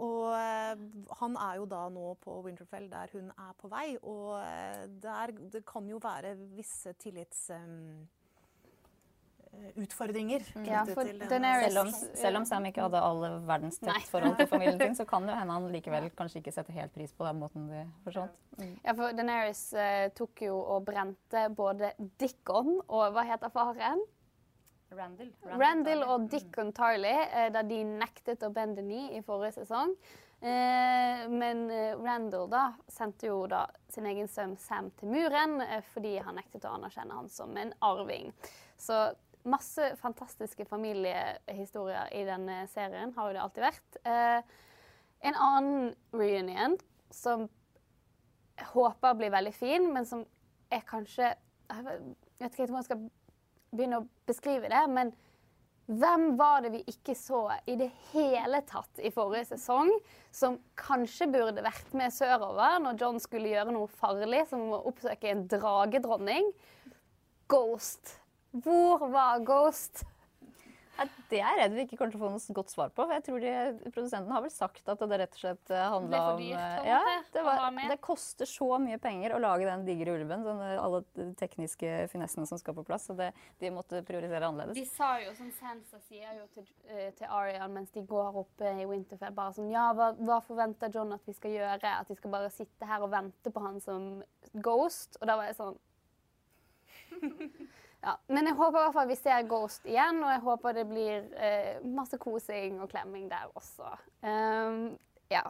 Og eh, han er jo da nå på Winterfell, der hun er på vei. Og eh, der, det kan jo være visse tillitsutfordringer em, eh, Ja, for til den Daenerys- Selv, om, selv om Sam ikke hadde alle verdens tett forhold til familien sin, så kan det jo hende han likevel kanskje ikke setter helt pris på den måten de forsvant. Mm. Ja, for Daenerys eh, tok jo og brente både Dickon og hva heter faren? Randall. Randall og Dickon Tarley, eh, da de nektet å bende ni i forrige sesong. Eh, men eh, Randall da sendte jo da sin egen sønn Sam til muren fordi han nektet å anerkjenne han som en arving. Så masse fantastiske familiehistorier i denne serien har jo det alltid vært. Eh, en annen reunion som jeg håper blir veldig fin, men som er kanskje Jeg vet ikke om jeg skal begynne å beskrive det, men hvem var det vi ikke så i det hele tatt i forrige sesong, som kanskje burde vært med sørover når John skulle gjøre noe farlig, som å oppsøke en dragedronning? Ghost. Hvor var Ghost? Det er jeg redd vi ikke kommer til å få noe godt svar på. for jeg tror de, Produsenten har vel sagt at det rett og slett handla om en ja, det, var, det koster så mye penger å lage den digre ulven. Sånne, alle de tekniske finessene som skal på plass. Så det, de måtte prioritere De sa jo, som Sansa sier jo til, eh, til Arian mens de går opp i Winterfell, bare sånn Ja, hva, hva forventer John at vi skal gjøre? At vi skal bare sitte her og vente på han som Ghost? Og da var jeg sånn Ja, Men jeg håper i hvert fall vi ser Ghost igjen, og jeg håper det blir eh, masse kosing og klemming der også. Um, ja.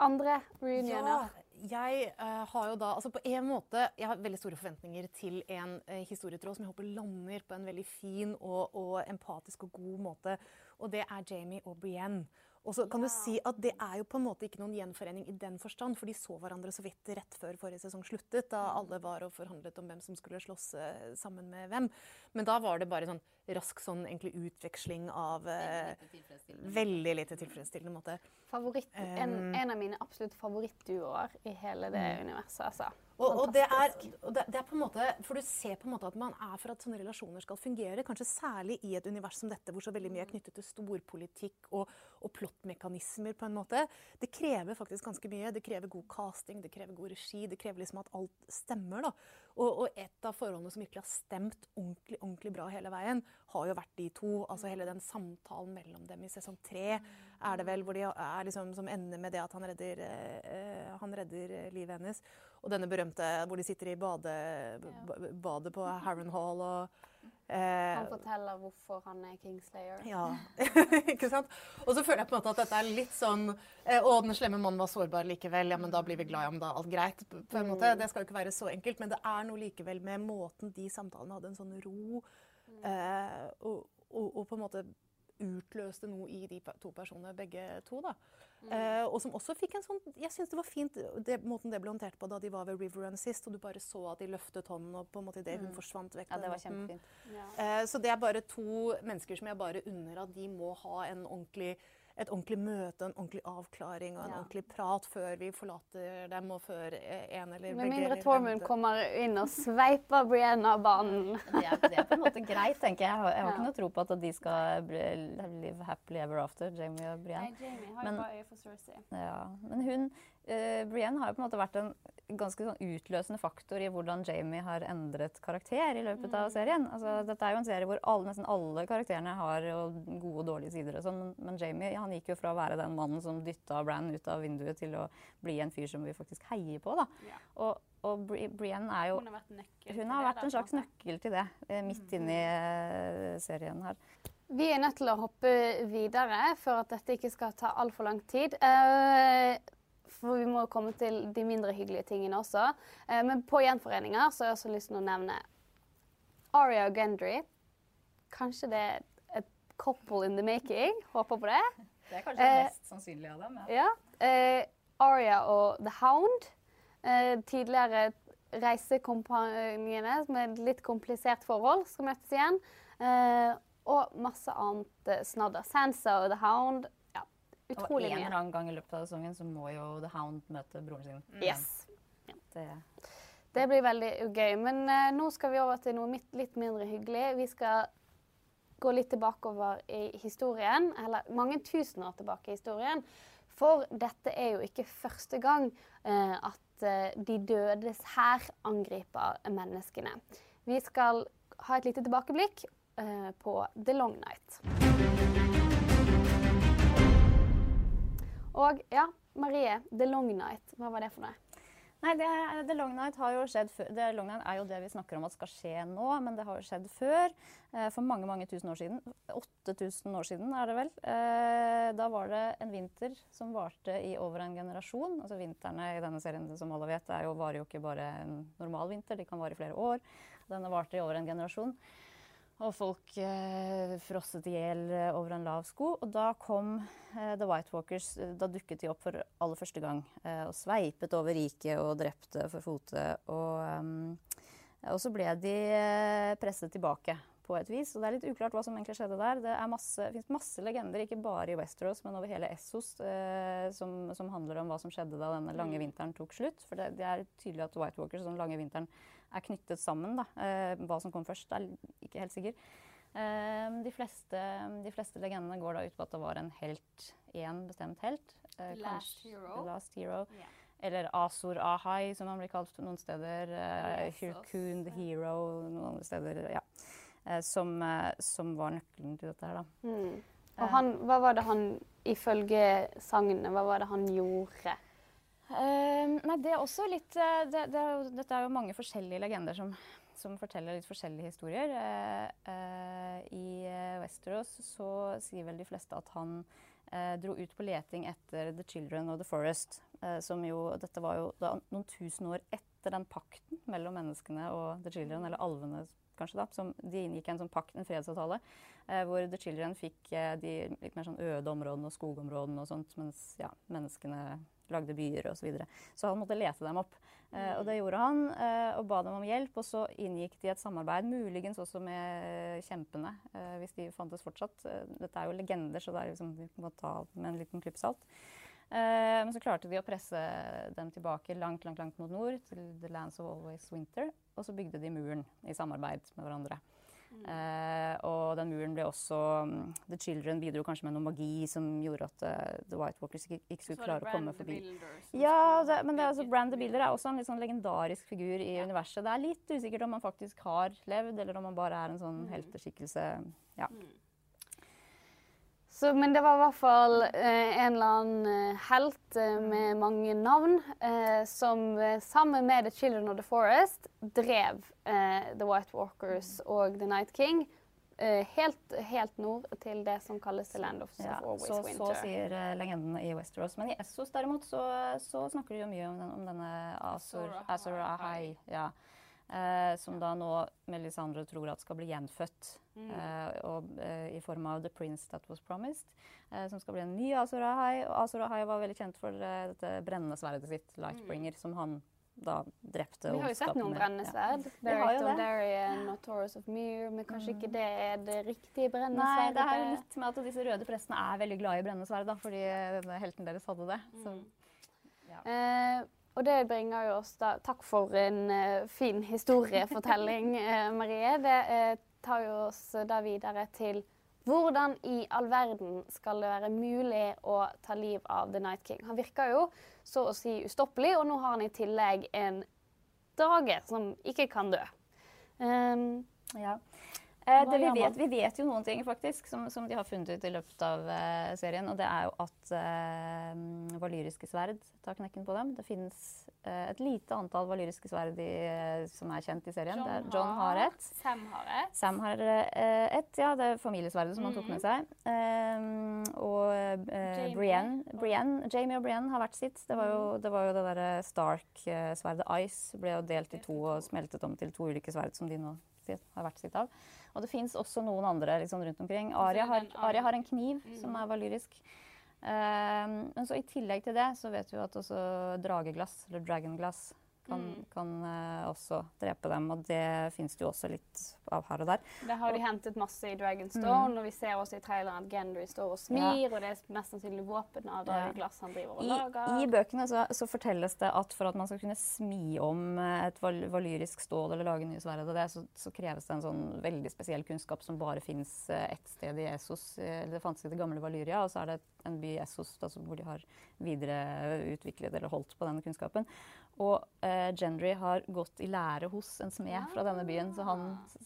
Andre reunioner? Ja, jeg uh, har jo da altså på en måte, Jeg har veldig store forventninger til en uh, historietråd som jeg håper lander på en veldig fin og, og empatisk og god måte. Og det er Jamie og Brienne. Og så kan du si at Det er jo på en måte ikke noen gjenforening i den forstand, for de så hverandre så vidt rett før forrige sesong sluttet, da alle var og forhandlet om hvem som skulle slåss eh, sammen med hvem. Men da var det bare sånn rask sånn egentlig utveksling av eh, Veldig lite tilfredsstillende måte. Favoritt, en, Um, en av mine absolutt favorittduoer i hele det universet. altså. Og, og, det er, og det, det er på en måte, For du ser på en måte at man er for at sånne relasjoner skal fungere. Kanskje særlig i et univers som dette, hvor så veldig mye er knyttet til storpolitikk og, og plottmekanismer. på en måte. Det krever faktisk ganske mye. Det krever god casting, det krever god regi. Det krever liksom at alt stemmer. da. Og, og et av forholdene som virkelig har stemt ordentlig, ordentlig bra hele veien, har jo vært de to. Altså hele den samtalen mellom dem i sesong tre er det vel, hvor de er liksom, som ender med det at han redder, eh, han redder livet hennes. Og denne berømte hvor de sitter i bade, ja. badet på Harrenhal og Han forteller hvorfor han er Kingslayer. ja, ikke sant? Og så føler jeg på en måte at dette er litt sånn eh, Å, den slemme mannen var sårbar likevel. Ja, men da blir vi glad i ham, da alt greit. På en måte. Det skal jo ikke være så enkelt, men det er noe likevel med måten de samtalene hadde en sånn ro eh, og, og, og på en måte utløste noe i de to personene, begge to. da. Eh, og som også fikk en sånn Jeg syns det var fint det, måten det ble håndtert på da de var ved River Run sist, og du bare så at de løftet hånden, og på en måte det hun forsvant vekk Ja, det var kjempefint. Ja. Eh, Så det er bare to mennesker som jeg bare unner at de må ha en ordentlig, et ordentlig møte, en ordentlig avklaring og en Ja. ordentlig prat før vi forlater dem, og før eh, en eller begge Med mindre Tormund kommer inn og sveiper Brienne av banen. Det er, det er på en måte greit, tenker jeg. Jeg har, jeg har Ja. ikke noe tro på at de skal bli- live happily ever after, Jamie og Brienne. Jamie har Men- jo bare øye for Cersei. Ja, men hun, eh, Brienne har jo på en måte vært en ganske sånn utløsende faktor i hvordan Jamie har endret karakter i løpet av serien. Altså, dette er jo en serie hvor alle, nesten alle karakterene har jo gode og dårlige sider. og sånn, men, men Jamie han gikk jo fra å være den mannen som dytta Bran ut av vinduet, til å bli en fyr som vi faktisk heier på. da. Ja. Og, og Bri Brienne er jo Hun har vært hun har vært det, en slags nøkkel til det, midt midt inni eh, serien her. Vi er nødt til å hoppe videre for at dette ikke skal ta altfor lang tid. Eh, for vi må komme til de mindre hyggelige tingene også. Eh, men på gjenforeninger så har jeg også lyst til å nevne Aria og Gendry. Kanskje det er et couple in the making. Håper på det. Det er kanskje det mest sannsynlige av dem. Ja. Eh, Aria og The Hound. Eh, tidligere reisekompaniene med litt komplisert forhold skal møtes igjen. Eh, og masse annet eh, snadder. Sansa og The Hound. Ja, Og en eller annen gang i løpet av sesongen så må jo The Hound møte broren sin. Yes. Det, Det blir veldig gøy. Men uh, nå skal vi over til noe mitt, litt mindre hyggelig. Vi skal gå litt tilbakeover i historien, eller mange tusen år tilbake i historien. For dette er jo ikke første gang uh, at uh, de dødes hær angriper menneskene. Vi skal ha et lite tilbakeblikk eh, på The Long Night. Og ja, Marie, The Long Night, hva var det for noe? Nei, det, The Long Night har jo skjedd før. The Long Night er jo det vi snakker om at skal skje nå, men det har jo skjedd før. Eh, for mange mange tusen år siden. 8000 år siden er det vel. Eh, da var det en vinter som varte i over en generasjon. Altså Vintrene i denne serien som alle vet, er varer jo ikke bare en normal vinter, de kan vare i flere år. Denne varte i over en generasjon. Og folk eh, frosset i hjel eh, over en lav sko. Og da kom eh, The White Walkers. eh, Da dukket de opp for aller første gang. Eh, og sveipet over riket og drepte for fote. Og, ehm, og så ble de eh, presset tilbake på et vis. Og det er litt uklart hva som egentlig skjedde der. Det masse, det finnes masse legender, ikke bare i Westeros, men over hele Essos, eh, som, som handler om hva som skjedde da denne lange vinteren tok slutt. For det, det er tydelig at White Walkers den lange vinteren er knyttet sammen. Da. Eh, hva som kom først, er ikke helt sikker. Eh, de, fleste, de fleste legendene går da ut på at det var en helt, én bestemt helt. Eh, Last kanskje- Hero. The Last Hero. Yeah. Eller Azor Ahai, som han blir kalt noen steder. Eh, Yes, Hirkun the. Hero noen andre steder. Ja. Eh, som, eh, som var nøkkelen til dette her, da. Mm. Eh. Og han, hva var det han, ifølge sagnet, hva var det han gjorde? Eh, nei, det er også litt uh, det, det er Dette er jo mange forskjellige legender som, som forteller litt forskjellige historier. Uh, I Westeros så sier vel de fleste at han dro ut på leting etter The Children of the Forest. Som jo, dette var jo da, noen tusen år etter den pakten mellom menneskene og The Children, eller alvene kanskje da, som de inngikk en sånn pakt, en fredsavtale, hvor The Children fikk de litt mer sånn øde områdene og skogområdene og sånt, mens ja, menneskene lagde byer osv. Så, videre. så han måtte lete dem opp. Eh, og det gjorde han, eh, og ba dem om hjelp. Og så inngikk de et samarbeid, muligens også med kjempene, eh, hvis de fantes fortsatt. Eh, dette er jo legender, så det er liksom, vi må ta med en liten klype salt. Eh, men så klarte de å presse dem tilbake langt, langt, langt mot nord, til The Lands of Always Winter. Og så bygde de muren i samarbeid med hverandre. Eh, og den muren ble også um, The Children bidro kanskje med noe magi som gjorde at uh, The White Walkers ikke, ikke skulle klare å komme forbi. Ja, det, men det, altså, Brand the Builder er også en litt sånn legendarisk figur i universet. Det er litt usikkert om han faktisk har levd, eller om han bare er en sånn helteskikkelse. Ja. Så, men det var i hvert fall eh, en eller annen eh, helt eh, med mange navn eh, som eh, sammen med The Children of the Forest drev eh, The White Walkers og The Night King eh, helt, helt nord til det som kalles The Land of, Ja, Always så, så sier eh, legendene i Westeros. Men i Essos derimot så, så snakker de jo mye om, den, om denne Azor, Azor Azor Ahai. Ahai. Ja. Eh, som da nå Melisandre tror at skal bli gjenfødt. Mm. eh, og, eh, I form av The Prince That Was Promised. eh, som skal bli en ny Azor Ahai. Og Azor Ahai var veldig kjent for eh, dette brennende sverdet sitt, Lightbringer, som han da drepte. Mm. Vi har jo sett noen brennende sverd. Berit Darien det. Mm. Dondarrion og Taurus of Myr, men kanskje ikke det er det riktige brennende sverdet? Nei, det er jo litt med at disse røde prestene er veldig glade i brennende sverd, da, fordi denne helten deres hadde det. Så, Eh, og det bringer jo oss da Takk for en uh, fin historiefortelling, uh, Marie. Det uh, tar jo oss da videre til hvordan i all verden skal det være mulig å ta liv av The Night King? Han virker jo så å si ustoppelig, og nå har han i tillegg en drage som ikke kan dø. Um, ja. Eh, det vi, vet, vi vet jo noen ting faktisk, som, som de har funnet ut i løpet av eh, serien. Og det er jo at eh, valyriske sverd tar knekken på dem. Det finnes eh, et lite antall valyriske sverd i, eh, som er kjent i serien. er, John har et. Sam har et. Sam har ett, ja. Det er familiesverdet som han tok med seg. Um, og. Brienne, Brienne, Jamie og Brienne har hvert sitt. Det var jo det, var jo det derre Stark-sverdet Ice ble jo delt i to og smeltet om til to ulike sverd som de nå har hvert sitt av. Og det fins også noen andre liksom, rundt omkring. Aria har, Aria har en kniv som er valyrisk. Um, men så i tillegg til det så vet vi at også drageglass, eller dragonglass, kan, kan uh, også drepe dem. Og det fins det jo også litt av her og der. Det har de hentet masse i Dragonstone, og vi ser også i traileren at Gendry står og smir, og det er mest sannsynlig våpen av Ja. glass han driver og I, lager. I bøkene så, så fortelles det at for at man skal kunne smi om eh, et val valyrisk stål eller lage nye sverd av det, så, så kreves det en sånn veldig spesiell kunnskap som bare fins ett sted i Essos. eh, Eller det fantes i det gamle Valyria, og så er det en by i Essos da, hvor de har videreutviklet eller holdt på denne kunnskapen. Og eh, Gendry har gått i lære hos en smed fra denne byen, så han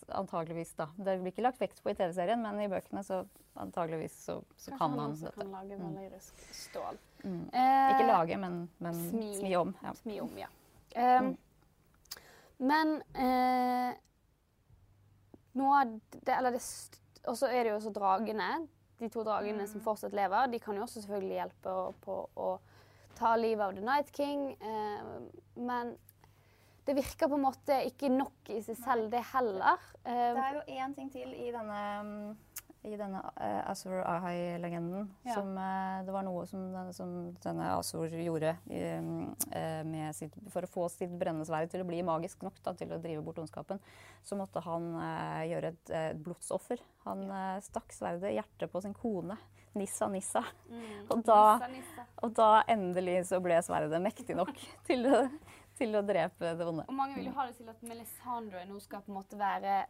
antageligvis da Det blir ikke lagt vekt på i TV-serien, men i bøkene så antageligvis så, så kan han også dette. kan lage valyrisk stål. Mm. Eh, Ikke lage, men, men smi. smi, om. Ja. Smi om, ja. Um, Men eh, noe av det Eller det Og så er det jo også dragene. De to dragene som fortsatt lever, de kan jo også selvfølgelig hjelpe på å ta livet av The Night King. Eh, men det virker på en måte ikke nok i seg selv, det heller. Eh, Det er jo én ting til i denne, i denne uh, Azur Ahai-legenden. Ja. Som eh, Det var noe som, som denne Azur gjorde eh, sitt, for å få sitt brennende sverd til å bli magisk nok da, til å drive bort ondskapen. Så måtte han eh, gjøre et, eh, et blodsoffer. Han eh, stakk sverdet i hjertet på sin kone. Nissa Nissa. Og da, Nissa, nissa. og da endelig så ble sverdet mektig nok til å, til å drepe det vonde. Og mange vil jo ha det til at Melisandre nå skal på en måte være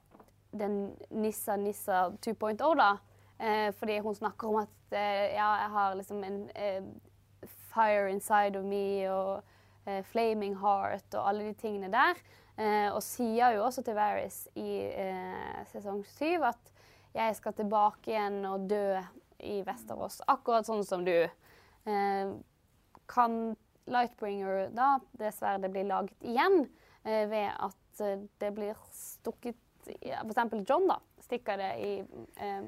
den Nissa Nissa 2.0, da. Eh, fordi hun snakker om at eh, ja, jeg har liksom en eh, fire inside of me og eh, flaming heart og alle de tingene der. Eh, og sier jo også til Varys i eh, sesong syv at jeg skal tilbake igjen og dø i Vesterås, akkurat sånn som du. Eh, kan Lightbringer da, det blir bli laget igjen eh, ved at eh, det blir stukket ja, F.eks. John, da. Stikker det i eh,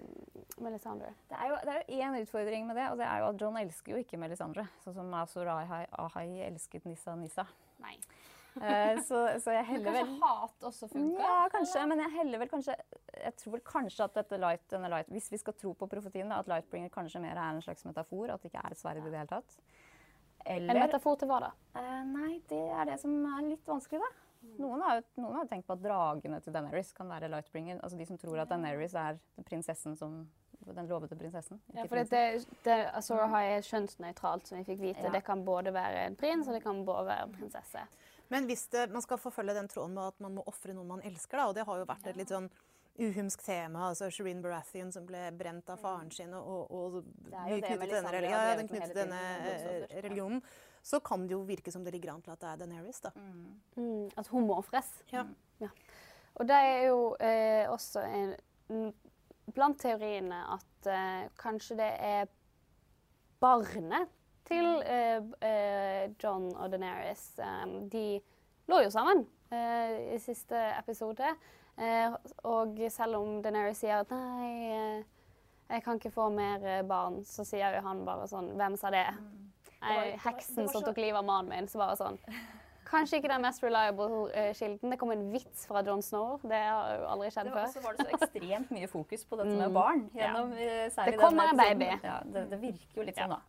Melisandre. Det er jo det er én utfordring med det, og det er jo at John elsker jo ikke Melisandre. Sånn som Azor Ahai elsket Nissa Nissa. Nei. Eh, så, så jeg heller vel kanskje hat også funker? Ja, kanskje, men jeg heller vel kanskje Jeg tror vel kanskje at dette light, denne light Hvis vi skal tro på profetien, da, at Lightbringer kanskje mer er en slags metafor, at det ikke er et sverd i det hele tatt. En metafor til hva da? Uh, Nei, det er det som er litt vanskelig, da. Noen har, jo, noen har tenkt på at dragene til Daenerys kan være Lightbringer. Altså de som tror at Daenerys er prinsessen som Den lovede prinsessen. Ja, for det, det, Azora High Ahai er kjønnsnøytralt, som vi fikk vite. Ja. Det kan både være en prins og det kan både være en prinsesse. Men hvis det, man skal forfølge den tråden med at man må ofre noen man elsker, da, og det har jo vært et litt sånn uhumsk tema, altså Shireen Baratheon som ble brent av faren sin, og, og er mye knyttet til denne, Melisandre ja, den knyttet denne eh, religionen, så kan det jo virke som det ligger an til at det er Daenerys, da. Mm, at hun må ofres. Ja. Og det er jo eh, også en, blant teoriene at eh, kanskje det er barnet til eh, eh, John og Daenerys. Eh, de lå jo sammen eh, i siste episode. Og selv om Daenerys sier at nei, jeg kan ikke få mer barn, så sier jo han bare sånn Hvem sa det? Det var- heksen som tok livet av mannen min. Så bare sånn Kanskje ikke den mest reliable kilden. Det kom en vits fra John Snow. Det har jo aldri skjedd Det var, før. så var det så ekstremt mye fokus på dette Mm. med barn. gjennom ja. Det kommer en baby. Ja, det, det virker jo litt sånn, da.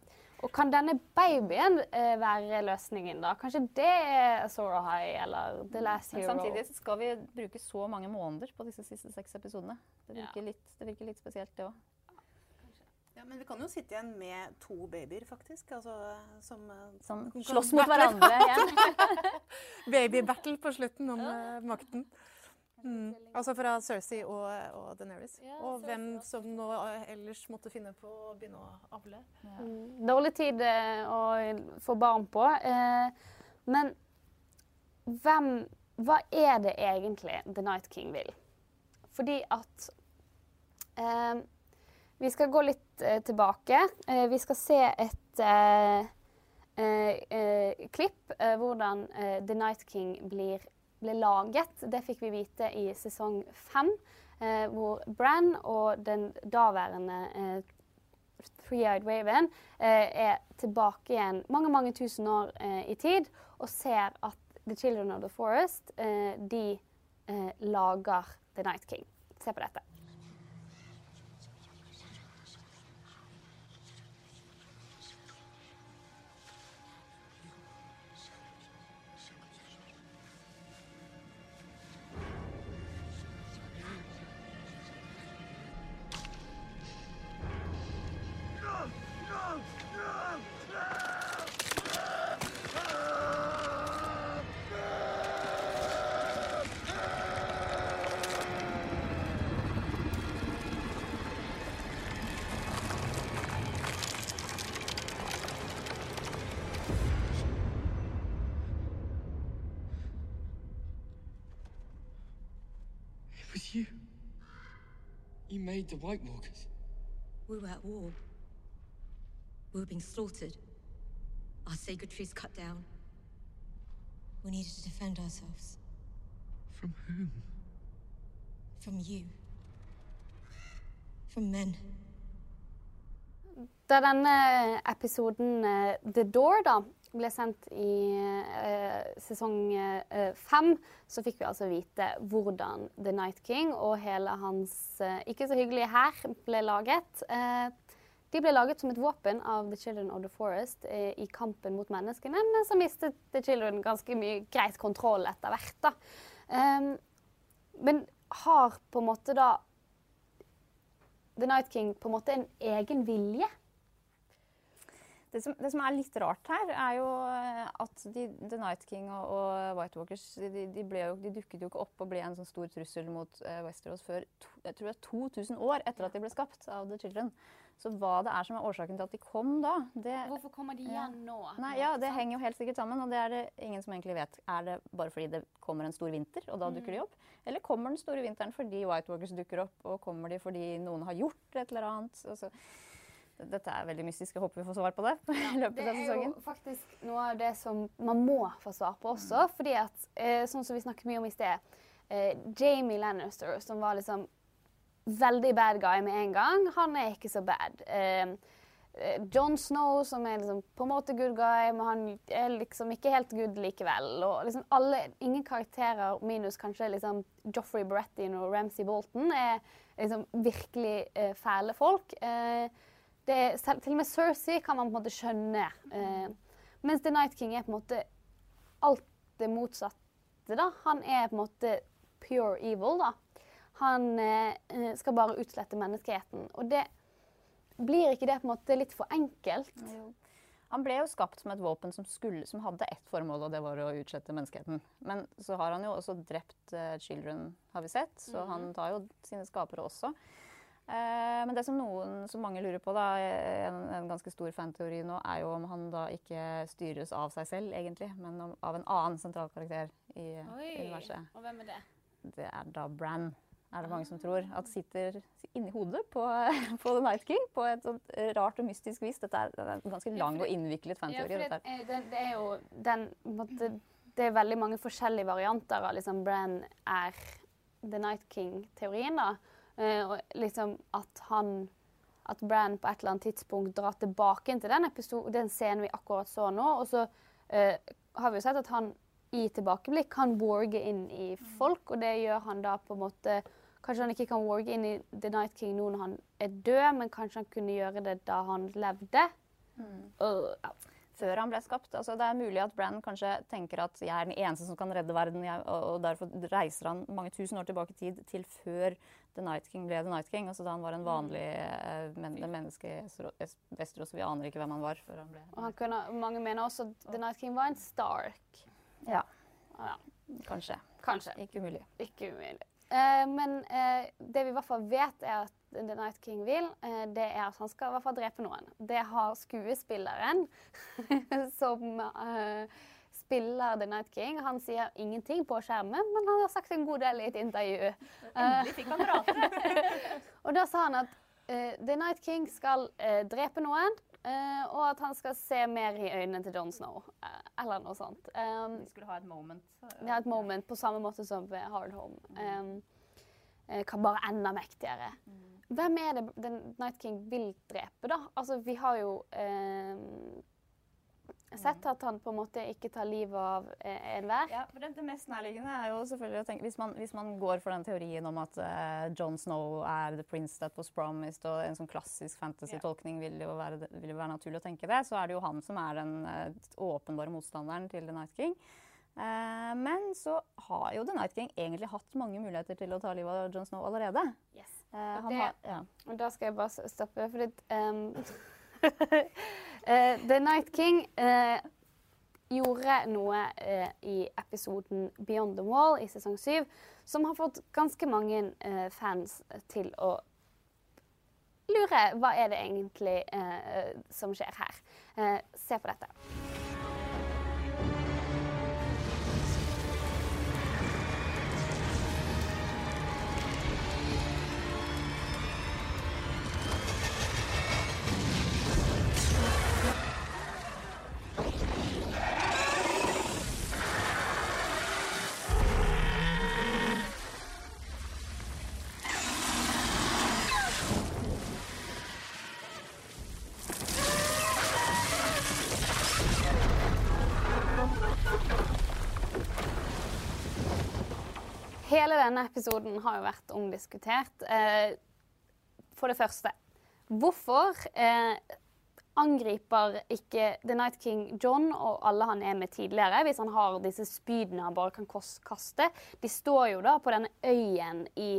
Og kan denne babyen eh, være løsningen, da? Kanskje det er Azor Ahai eller The Last Men Hero? samtidig skal vi bruke så mange måneder på disse siste seks episodene. Det Ja. virker, litt, det virker litt spesielt, det òg. Ja, men vi kan jo sitte igjen med to babyer, faktisk. Altså, som, eh, Som slåss mot hverandre igjen. Baby-battle på slutten om ja. makten. Mm. Altså fra Cersei og, og Daenerys. Ja, og Cersei hvem også. som nå ellers måtte finne på å begynne å avle. Mm, Dårlig tid eh, å få barn på. Eh, men hvem Hva er det egentlig The Night King vil? Fordi at eh, Vi skal gå litt eh, tilbake. Eh, vi skal se et eh, eh, eh, klipp eh, hvordan eh, The Night King blir, ble laget. Det fikk vi vite i sesong fem, eh, hvor Bran og den daværende eh, Three-Eyed Raven eh, er tilbake igjen mange mange tusen år eh, i tid og ser at The Children of the Forest eh, de eh, lager The Night King. Se på dette. You the White Walkers. We were at war. We were being slaughtered. Our sacred trees cut down. We needed to defend ourselves. From whom? From you. From men. Da denne episoden eh, The Door da, ble sendt i eh, sesong eh, fem, så fikk vi altså vite hvordan The Night King og hele hans eh, ikke så hyggelige hær ble laget. Eh, de ble laget som et våpen av The Children of the Forest eh, i kampen mot menneskene, men så mistet The Children ganske mye greit kontroll etter hvert. da. Ehm, men har på en måte da The Night King på en måte en egen vilje? Det som, det som er litt rart her, er jo eh, at de, The Night King og, og White Walkers de, de, jo, de dukket jo ikke opp og ble en sånn stor trussel mot uh, Westeros før to, jeg tror det er 2000 år etter at de ble skapt av The Children. Så hva det er som er årsaken til at de kom da, det Hvorfor kommer de igjen nå? Nei, ja, det henger jo helt sikkert sammen, og det er det ingen som egentlig vet. Er det bare fordi det kommer en stor vinter, og da dukker de opp? Eller kommer den store vinteren fordi White Walkers dukker opp, og kommer de fordi noen har gjort et eller annet? Og d- dette er veldig mystisk. Jeg håper vi får svar på det i løpet Det er sesongen. jo faktisk noe av det som man må få svar på også. fordi at, eh, sånn som vi snakket mye om i sted, eh, Jamie Lannister, som var liksom veldig bad guy med en gang, han er ikke så bad. Eh, Jon Snow, som er liksom på en måte good guy, men han er liksom ikke helt good likevel. Og liksom alle, ingen karakterer, minus kanskje liksom Joffrey Baratheon og Ramsay Bolton, er liksom virkelig eh, fæle folk. Eh, er, selv, til og med Cersei kan man på en måte skjønne. Eh, mens The Night King er på en måte alt det motsatte. da. Han er på en måte pure evil. da. Han eh, eh, skal bare utslette menneskeheten. Og det blir ikke det på en måte litt for enkelt? Han ble jo skapt som et våpen som, skulle, som hadde ett formål, og det var å utslette menneskeheten. Men så har han jo også drept uh, children, har vi sett, så han tar jo sine skapere også. Eh, men det som noen, som mange lurer på, da, en, en ganske stor fanteori nå, er jo om han da ikke styres av seg selv, egentlig, men om, av en annen sentral karakter i universet. Og hvem er det? Det er da Bran, er det mange som tror. At sitter inni hodet på, på The Night King på et sånt rart og mystisk vis. Dette er, en ganske lang og innviklet Ja, fanteori. for det, er- det, det er jo den måtte, Det er veldig mange forskjellige varianter av liksom Bran er The Night King-teorien. da. Eh, og liksom at han At Bran på et eller annet tidspunkt drar tilbake til den, episode, den scenen vi akkurat så nå. Og så eh, har vi jo sett at han i tilbakeblikk kan warge inn i folk, og det gjør han da på en måte Kanskje han ikke kan warge inn i The Night King nå når han er død, men kanskje han kunne gjøre det da han levde. Øh, ja. Før han ble skapt. Altså, det er mulig at Bran kanskje tenker at jeg er den eneste som kan redde verden, jeg, og, derfor reiser han mange tusen år tilbake i tid til før The Night King ble The Night King. Altså da han var en vanlig eh, men, menneske i Vesterås. Es- Vi aner ikke hvem han var før han ble Og han kunne, mange mener også at The Night King var en Stark. Ja, Ja, kanskje. kanskje. Ikke umulig. Ikke umulig. Eh, men eh, det vi i hvert fall vet, er at The Night King vil, eh, det er at han skal i hvert fall drepe noen. Det har skuespilleren som eh, spiller The Night King. Han sier ingenting på skjermen, men han har sagt en god del i et intervju. Endelig fikk han prate. Og da sa han at eh, The Night King skal drepe noen, og at han skal se mer i øynene til Jon Snow. eller noe sånt. Um, De skulle ha et moment. Så, ja. et moment på samme måte som ved Hard Home. Um, kan bare enda mektigere. Hvem er det The Night King vil drepe, da? Altså, vi har jo eh, sett at han på en måte ikke tar livet av eh, enhver. Ja, for det, det mest nærliggende er jo selvfølgelig å tenke Hvis man, hvis man går for den teorien om at uh, John Snow er the prince that was promised, og en sånn klassisk fantasy-tolkning vil, jo være, vil jo være naturlig å tenke det, så er det jo han som er den eh, åpenbare motstanderen til The Night King. Eh, men så har jo The Night King egentlig hatt mange muligheter til å ta livet av John Snow allerede. Yes. Eh, han det- har, ja. Og da skal jeg bare stoppe, fordi um, The Night King uh, gjorde noe i episoden Beyond the Wall i sesong syv som har fått ganske mange fans til å lure hva er det egentlig som skjer her. Se på dette. Hele denne episoden har jo vært omdiskutert. Eh, for det første, hvorfor eh, angriper ikke The Night King John og alle han er med tidligere, hvis han har disse spydene han bare kan kaste? De står jo da på denne øyen i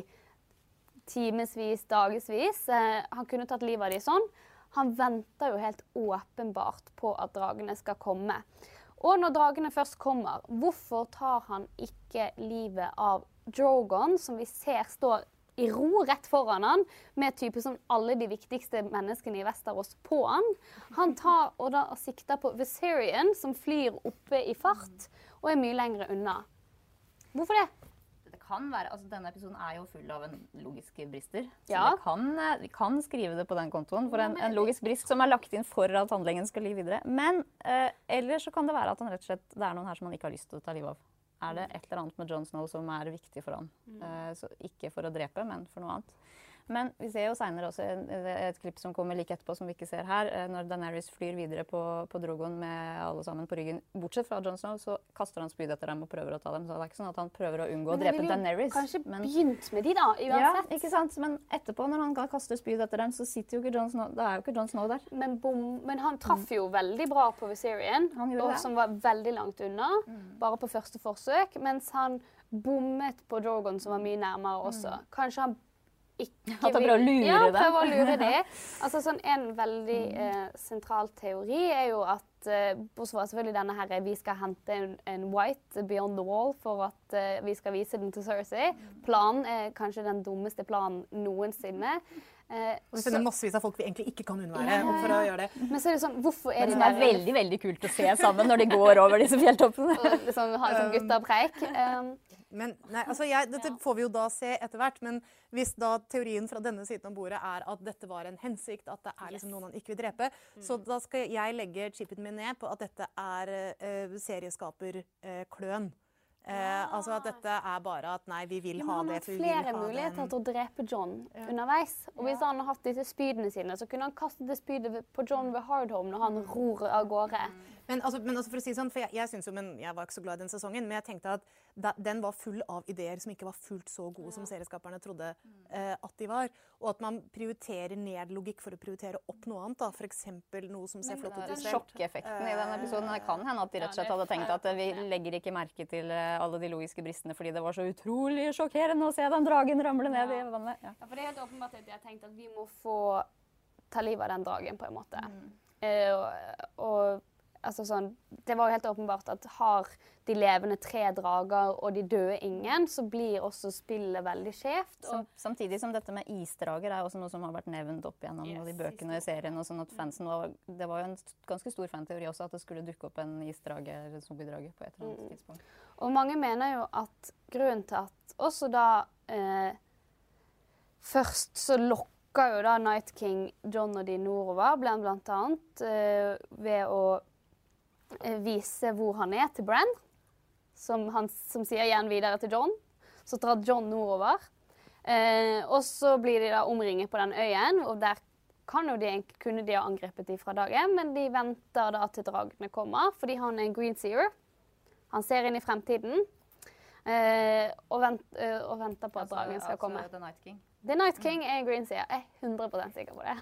timevis, dagevis. Eh, han kunne tatt livet av dem sånn. Han venter jo helt åpenbart på at dragene skal komme. Og når dragene først kommer, hvorfor tar han ikke livet av Drogon, som vi ser står i ro rett foran han, med type som alle de viktigste menneskene i Vesterås på han? Han tar og da sikter på Viserion, som flyr oppe i fart og er mye lenger unna. Hvorfor det? Det kan være, altså Denne episoden er jo full av en logiske brister. Så Ja. kan, eh, vi kan skrive det på den kontoen for en, en logisk brist som er lagt inn for at handlingen skal ligge videre. Men eh, ellers så kan det være at han rett og slett, det er noen her som han ikke har lyst til å ta livet av. Er det et eller annet med Jon Snow som er viktig for han? Eh, så ikke for å drepe, men for noe annet. Men vi ser jo seinere også et, klipp som kommer like etterpå, som vi ikke ser her. eh, Når Daenerys flyr videre på, på Drogon med alle sammen på ryggen, bortsett fra Jon Snow, så kaster han spyd etter dem og prøver å ta dem. Så det er ikke sånn at han prøver å unngå å drepe Daenerys. Kanskje men- begynt med de, da, uansett. ja, ikke sant? Men etterpå, når han kaster spyd etter dem, så sitter jo ikke Jon Snow Da er jo ikke Jon Snow der. Men, bom, men han traff jo veldig bra på Viserion, og det. som var veldig langt unna, bare på første forsøk, mens han bommet på Drogon, som var mye nærmere også. Kanskje han ikke At jeg prøver å lure ja, dem. prøver å lure det. Altså, sånn, en veldig eh, sentral teori er jo at eh, Bortsett fra selvfølgelig denne her, vi skal hente en, en white beyond the wall for at eh, vi skal vise den til Cersei. Planen er kanskje den dummeste planen noensinne. Eh, Og vi sender massevis av folk vi egentlig ikke kan unnvære. og for å gjøre det. men så er det sånn, hvorfor er Men de Det er veldig veldig kult å se sammen når de går over disse fjelltoppene. og liksom ha sånn guttepreik? Um, Men nei, altså jeg, Dette får vi jo da se etter hvert, men hvis da teorien fra denne siden av bordet er at dette var en hensikt, at det er liksom noen han ikke vil drepe, så da skal jeg legge chipen min ned på at dette er uh, serieskaperkløn. Eh, altså at dette er bare at nei, vi vil men ha det. har for vi vil flere ha muligheter den. til å drepe John underveis. Og hvis han har hatt disse spydene sine, så kunne han kastet det spydet på John ved Hardhome når han ror av gårde. Men, altså, men altså for å si sånn, for jeg, jeg, jo, men jeg var ikke så glad i den sesongen, men jeg tenkte at da, den var full av ideer som ikke var fullt så gode som serieskaperne trodde eh, at de var. Og at man prioriterer ned logikk for å prioritere opp noe annet. da. F.eks. noe som ser flott ut visuelt. sjokkeffekten i den episoden. Det kan hende at de rett og slett hadde tenkt at vi legger ikke merke til eh, alle de logiske bristene fordi det var så utrolig sjokkerende å se den dragen ramle ned i vannet. Ja. Ja, for det er helt åpenbart at de har tenkt at vi må få ta livet av den dragen, på en måte. Mm. Uh, og, og altså sånn Det var jo helt åpenbart at har de levende tre drager og de døde ingen, så blir også spillet veldig skjevt. Og samtidig som dette med isdrager er også noe som har vært nevnt opp gjennom Yes, de bøkene i serien. og sånn at fansen var, Det var jo en ganske stor fanteori også at det skulle dukke opp en isdrage eller en zombiedrage på et eller annet tidspunkt. Og mange mener jo at grunnen til at også da eh, Først så lokka jo da Night King John og de nordover, blant, blant annet eh, ved å eh, vise hvor han er til Bran, som, han, som sier igjen videre til John. Så drar John nordover. Eh, og så blir de da omringet på den øyen, og der kan jo de, kunne de ha angrepet dem fra dag én, men de venter da til dragene kommer, fordi han er en green seer. Han ser inn i fremtiden eh, og, vent, eh, og venter på at dragen skal komme. The Night King. The Night King er en green seer. Jeg er 100 sikker på det.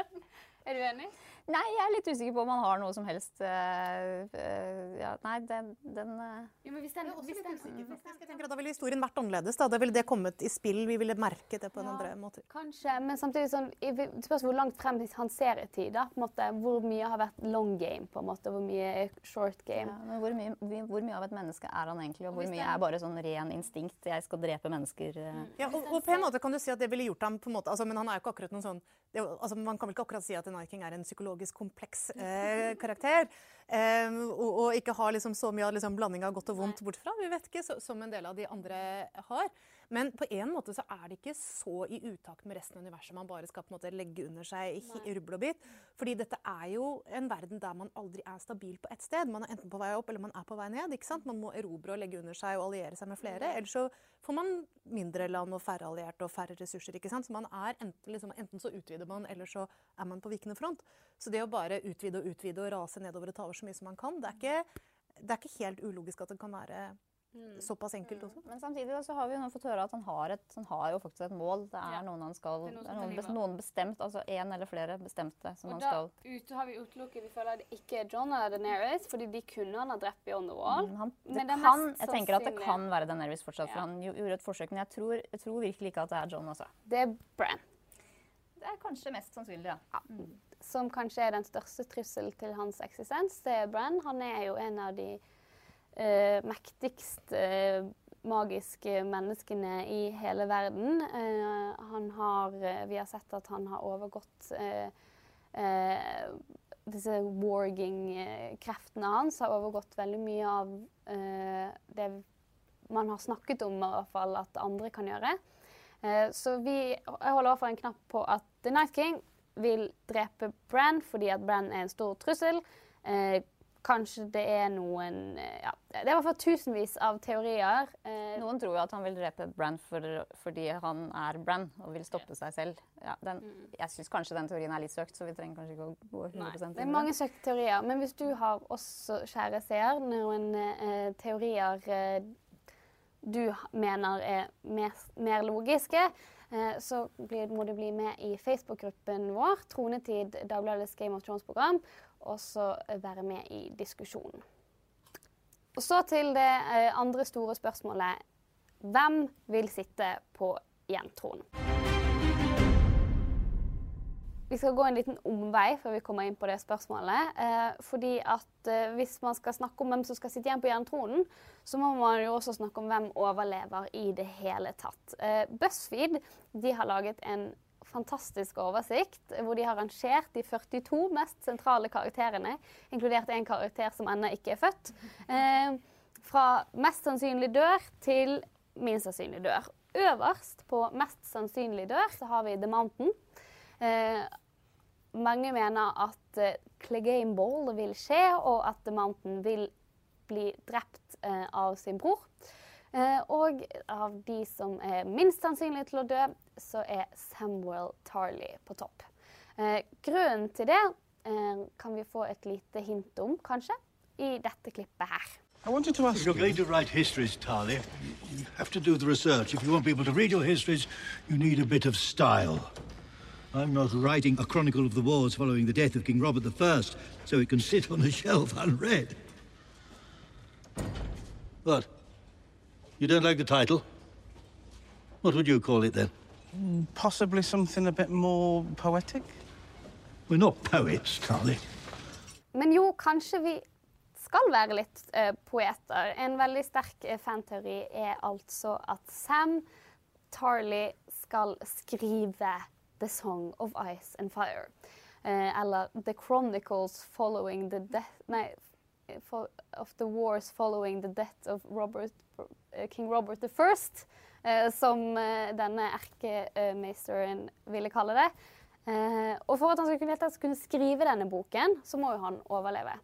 er du enig? Nei, jeg er litt usikker på om han har noe som helst uh, eh, ja, Nei, den, den uh, Jo, men hvis den, hvis den Jeg tenker at Da ville historien vært annerledes. Da, da ville det kommet i spill. Vi ville merket det på en andre måte. Kanskje, men samtidig sånn, spørs hvor langt frem han ser i tid. da, på en måte, Hvor mye har vært long game, på en måte, hvor mye er short game. ja, men hvor, mye, hvor- mye av et menneske er han egentlig, og hvor mye er bare sånn ren instinkt? Jeg skal drepe mennesker. eh. Ja, og, og på en måte kan du si at det ville gjort ham på en måte, altså, Men han er jo ikke akkurat noen sånn det, altså, Man kan vel ikke akkurat si at en Arking er en psykologisk kompleks eh, karakter. Eh, og, og ikke har liksom så mye av liksom, blanding av godt og vondt bortfra. Vi vet ikke, så, som en del av de andre har. Men på en måte så er det ikke så i utakt med resten av universet man bare skal på en måte legge under seg i rubbel og bit. Fordi dette er jo en verden der man aldri er stabil på ett sted. Man er enten på vei opp eller man er på vei ned. ikke sant? Man må erobre og legge under seg og alliere seg med flere. Ellers så får man mindre land og færre allierte og færre ressurser. ikke sant? Så man er enten, liksom, enten så utvider man, eller så er man på vikende front. Så det å bare utvide og utvide og rase nedover og ta over så mye som man kan, det er ikke, det er ikke helt ulogisk at det kan være såpass enkelt også. Men samtidig da, så har vi jo nå fått høre at han har, et, han har jo faktisk et mål. Det er Ja. noen han skal Det er noen Det er noen, bestemt, altså én eller flere bestemte som Og han da skal ute har vi utelukket Vi føler det ikke er John eller Daenerys, fordi de kunne han ha drept Beyond the Wall. Men han, det Men det kan, jeg tenker at det kan være Daenerys fortsatt, for han gjorde et forsøk. Men jeg tror, jeg tror virkelig ikke at det er John. Altså. Det er Bran. Det er kanskje mest sannsynlig, ja. som kanskje er den største trusselen til hans eksistens, det er Bran. Han er jo en av de eh, mektigste eh, magiske menneskene i hele verden. Eh, han har eh, Vi har sett at han har overgått eh, Disse warging-kreftene hans har overgått veldig mye av det man har snakket om, i hvert fall at andre kan gjøre. Så vi, jeg holder overfor en knapp på at The Night King vil drepe Bran fordi at Bran er en stor trussel. Kanskje det er noen eh, ja, Det er i hvert fall tusenvis av teorier. Eh, Noen tror jo at han vil drepe Bran for, fordi han er Bran og vil stoppe seg selv. Ja, den, jeg syns kanskje den teorien er litt søkt, så vi trenger kanskje ikke å gå 100 Nei, inn i det er mange søkte teorier. Men hvis du har også, kjære seer, noen eh, teorier eh, du mener er mer, mer logiske, eh, så blir, må du bli med i Facebook-gruppen vår, Tronetid, Dagbladets Game of Thrones-program, og så være med i diskusjonen. Og så til det eh, andre store spørsmålet. Hvem vil sitte på gjentronen? Vi skal gå en liten omvei før vi kommer inn på det spørsmålet. Eh, fordi at eh, Hvis man skal snakke om hvem som skal sitte igjen på jerntronen, så må man jo også snakke om hvem overlever i det hele tatt. Eh, BuzzFeed de har laget en fantastisk oversikt hvor de har rangert de 42 mest sentrale karakterene, inkludert en karakter som ennå ikke er født, eh, fra mest sannsynlig dør til minst sannsynlig dør. Øverst på mest sannsynlig dør så har vi The Mountain. Eh, mange mener at eh, Clegane Ball vil skje, og at The Mountain vil bli drept eh, av sin bror. Eh, og av de som er minst sannsynlige til å dø, så er Samuel Tarley på topp. Eh, grunnen til det eh, kan vi få et lite hint om, kanskje, i dette klippet her. I wanted to ask If you're going to write histories, Tarly, you have to do the research. If you want people to read your histories, you need a bit of style. I'm not writing a chronicle of the wars following the death of King Robert I, so it can sit on a shelf unread. What? You don't like the title? What would you call it then? Possibly something a bit more poetic. We're not poets, Tarly. Men jo, kanskje vi skal være litt eh, poeter. En veldig sterk eh, fanteori er altså at Sam Tarley skal skrive The Song of Ice and Fire. Eh, eller The Chronicles following the death Nei, for, of the wars following the death of Robert, eh, King Robert the First, eh, som eh, denne erkemeisteren ville kalle det. Eh, og for at han skulle kunne, kunne skrive denne boken, så må jo han overleve.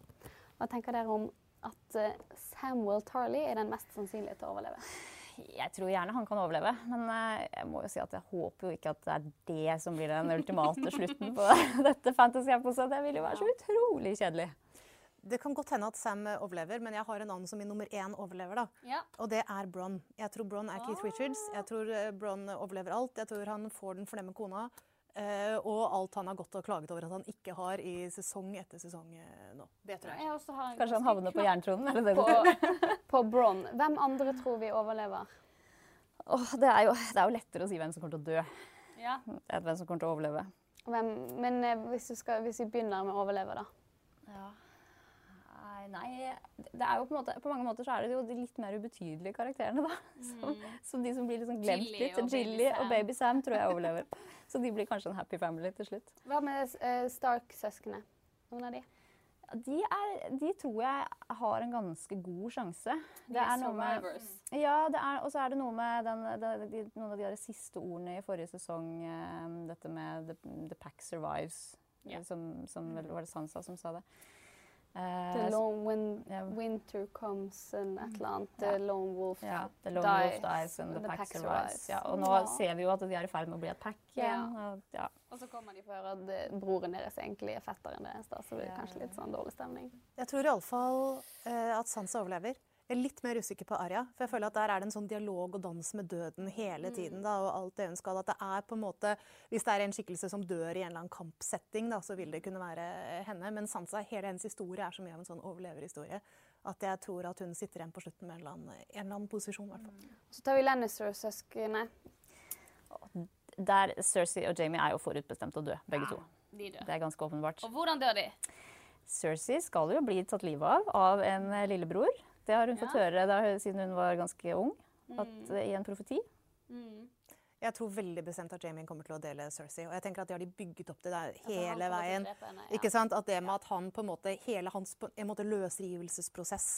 Hva tenker dere om at eh, Samuel Tarley er den mest sannsynlige til å overleve? Jeg tror gjerne han kan overleve, men eh, jeg må jo si at jeg håper jo ikke at det er det som blir den ultimate slutten på dette fantasy-eposet. Det vil jo være så utrolig kjedelig. Det kan godt hende at Sam eh, overlever, men jeg har en annen som i nummer én overlever. da. Ja. Og det er Bron. Jeg tror Bron er Keith Richards. Jeg tror eh, Bron overlever alt. Jeg tror han får den fornemme kona. eh, og alt han har gått og klaget over at han ikke har i sesong etter sesong nå. Det tror jeg. Jeg har Kanskje han havner på jerntronen? Er det det du på, på Bron. Hvem andre tror vi overlever? Åh, det, er jo, det er jo lettere å si hvem som kommer til å dø, Ja. enn hvem som kommer til å overleve. Hvem, men hvis, skal, hvis vi begynner med å overleve, da? Nei, nei, det er jo på, måte, på mange måter så er det jo de litt mer ubetydelige karakterene, da. Som, som de som blir liksom glemt Gilly litt. og Baby og Baby Sam tror jeg overlever. Så de blir kanskje en happy family til slutt. Hva med uh, Stark-søsknene? Noen av de? De, er, de tror jeg har en ganske god sjanse. Det er noe med. Ja, det er, og så er det noe med den, den, de, noen av de der siste ordene i forrige sesong. um, dette med the, 'the pack survives', yeah. som, som vel var det Sansa som sa det. The Eh, long when yeah. winter comes and annet. Ja. The lone wolf yeah, The Lone dies, Wolf dies and the, pack, pack survives. survives. Ja, og nå Ja. ser vi jo at de er i ferd med å bli et pack igjen. Og, ja. Og så kommer de for at eh, broren deres egentlig er fetteren deres, da, så det blir Ja. kanskje litt sånn dårlig stemning. Jeg tror iallfall uh, at Sansa overlever. Jeg er litt mer usikker på Arya. For jeg føler at der er det en sånn dialog og dans med døden hele tiden. Da, og alt det hun skal. At det er på en måte Hvis det er en skikkelse som dør i en eller annen kampsetting, da, så vil det kunne være henne. Men Sansa, hele hennes historie er så mye av en sånn overleverhistorie at jeg tror at hun sitter igjen på slutten med en eller annen, en eller annen posisjon. i hvert fall. Så tar vi Lannister-søsknene. Der Cersei og Jamie er jo forutbestemt å dø, begge to. De dør. Det er ganske åpenbart. Og hvordan dør de? Cersei skal jo bli tatt livet av av en lillebror. Det har hun fått høre da, siden hun var ganske ung, at, mm. i en profeti. Jeg tror veldig bestemt at Jamie kommer til å dele Cersei. Og jeg tenker at det har de bygget opp til det der hele altså, veien. henne, ja. Ikke sant? At det med at han på en måte, hele hans på en måte løsrivelsesprosess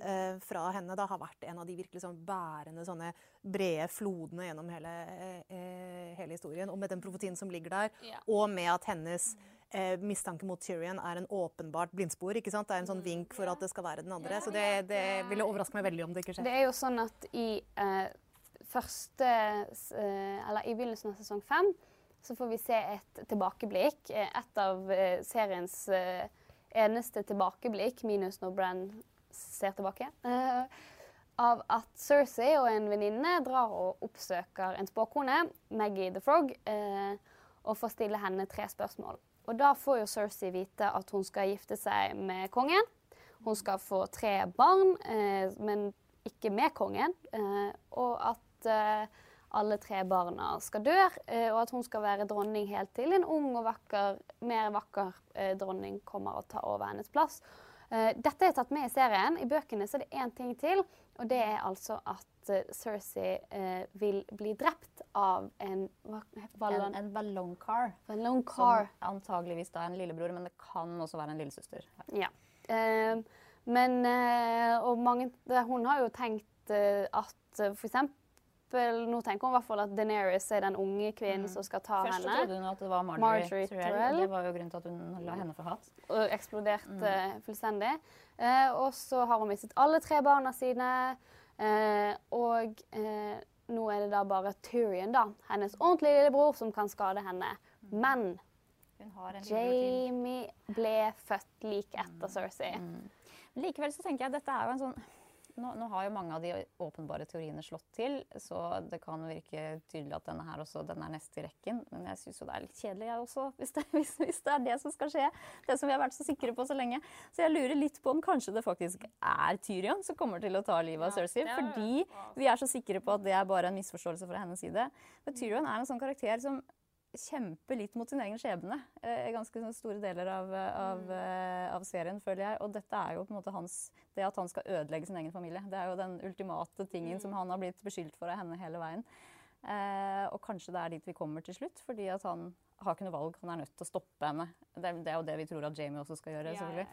eh, fra henne da har vært en av de virkelig sånn bærende sånne brede flodene gjennom hele, eh, hele historien. Og med den profetien som ligger der, Ja. og med at hennes eh, mistanke mot Tyrion er en åpenbart blindspor. ikke sant? Det er en sånn vink for at det skal være den andre. Så det, det ville overraske meg veldig om det ikke skjer. Det er jo sånn at i eh, første eh, Eller i begynnelsen av sesong fem så får vi se et tilbakeblikk. eh, Et av eh, seriens eneste tilbakeblikk, minus når Bran ser tilbake. eh, av at Cersei og en venninne drar og oppsøker en spåkone, Maggie the Frog, eh, og får stille henne tre spørsmål. Og da får jo Cersei vite at hun skal gifte seg med kongen. Hun skal få tre barn, eh, men ikke med kongen. Eh, og at eh, alle tre barna skal dø, eh, og at hun skal være dronning helt til en ung og vakker, mer vakker eh, dronning kommer og tar over hennes plass. Eh, dette er tatt med i serien. I bøkene så er det én ting til, og det er altså at eh, Cersei eh, vil bli drept av en hva- En, en ballongcar. ballongcar. Som antageligvis da er en lillebror, men det kan også være en lillesøster. Ja. Eh, men eh, Og mange Hun har jo tenkt eh, at uh, for eksempel Nå tenker hun i hvert fall at Daenerys er den unge kvinnen som skal ta Først henne. Først trodde hun at det var Marjorie, Marjorie Turell. Det var jo grunnen til at hun la henne for hat. og eksploderte fullstendig. Eh, og så har hun mistet alle tre barna sine. Eh, og eh, nå er det da bare Tyrion, da, hennes ordentlige lillebror, som kan skade henne. Men Hun har en lillebror til. Jamie ble født like etter Cersei. Men likevel så tenker jeg at dette er jo en sånn nå, nå har jo mange av de åpenbare teoriene slått til, så det kan virke tydelig at denne her også, den er nest i rekken. Men jeg syns jo det er litt kjedelig, jeg også, hvis det, hvis, hvis det er det som skal skje. Det som vi har vært så sikre på så lenge. Så jeg lurer litt på om kanskje det faktisk er Tyrion som kommer til å ta livet av Cersei. Fordi vi er så sikre på at det er bare en misforståelse fra hennes side. Men Tyrion er en sånn karakter som kjemper litt mot sin egen skjebne eh, ganske sånn store deler av, av, eh, av serien, føler jeg. Og dette er jo på en måte hans Det at han skal ødelegge sin egen familie. Det er jo den ultimate tingen som han har blitt beskyldt for av henne hele veien. Eh, og kanskje det er dit vi kommer til slutt, fordi at han har ikke noe valg. Han er nødt til å stoppe henne. Det er, det er jo det vi tror at Jamie også skal gjøre, selvfølgelig.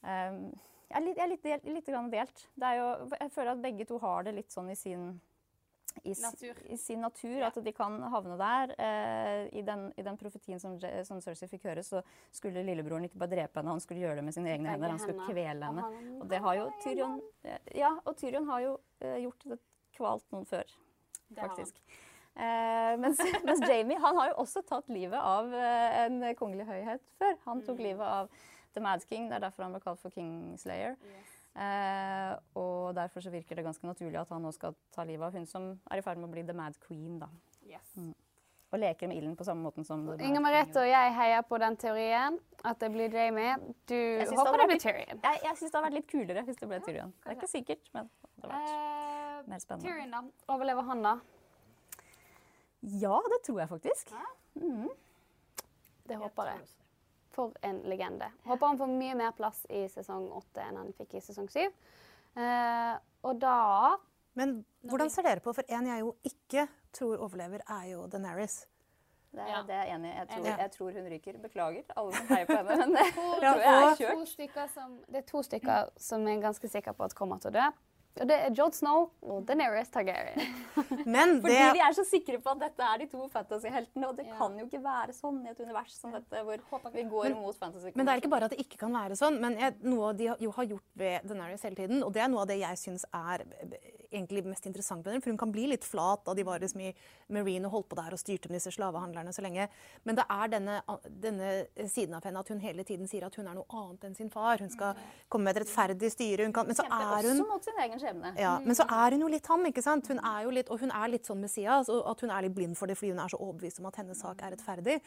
Um, jeg er litt, jeg er litt, delt, litt grann delt. Det er jo, jeg føler at begge to har det litt sånn i sin i, i sin natur, at de kan havne der. Eh, i, den, I den profetien som, som Cersei fikk høre, så skulle lillebroren ikke bare drepe henne, han skulle gjøre det med sine egne hender. Han skulle kvele henne. Og det har jo Tyrion Ja, og Tyrion har jo eh, gjort det kvalt noen før, faktisk. Eh, mens, mens Jamie han har jo også tatt livet av eh, en kongelig høyhet før. Han tok livet av The Mad King. Det er derfor han ble kalt for Kingslayer. Eh, og derfor så virker det ganske naturlig at han nå skal ta livet av hun som er i ferd med å bli The Mad Queen. da. Mm. Og leker med ilden på samme måten som Inger Merete og jeg heier på den teorien. At det blir Jamie. Du håper det blir Tyrion. Jeg, jeg syns det hadde vært litt kulere hvis det ble Tyrion. Det er ikke sikkert, men det hadde vært Eh, mer spennende. Tyrion, da. Overlever han, da? Ja, det tror jeg faktisk. Det håper jeg. For en legende. Håper han får mye mer plass i sesong åtte enn han fikk i sesong syv. Eh, og da Men hvordan ser dere på For en jeg jo ikke tror overlever, er jo Deneris. Det er, Ja. det er jeg enig i. Jeg, tror- Ja. jeg tror hun ryker. Beklager alle som heier på henne, men det Ja, tror jeg er kjørt. to stykker som, det er to stykker som jeg er ganske sikker på at kommer til å dø. Og det er Jod Snow og Daenerys Targaryen. Men Fordi vi er så sikre på at dette er de to fantasyheltene, og det Ja. kan jo ikke være sånn i et univers som dette, hvor vi går mot fantasy. Men det er ikke bare at det ikke kan være sånn. Men jeg, noe de jo har gjort ved Deneris hele tiden, og det er noe av det jeg syns er egentlig mest interessant med den, For hun kan bli litt flat, da de var liksom i Marine og holdt på der og styrte med disse slavehandlerne så lenge. Men det er denne, denne siden av henne at hun hele tiden sier at hun er noe annet enn sin far. Hun skal komme med et rettferdig styre. Hun kan, men så er hun også mot sin egen skjebne. ja, men så er hun jo litt ham, ikke sant? Hun er jo litt, og hun er litt sånn Messias, og at hun er litt blind for det fordi hun er så overbevist om at hennes sak er rettferdig.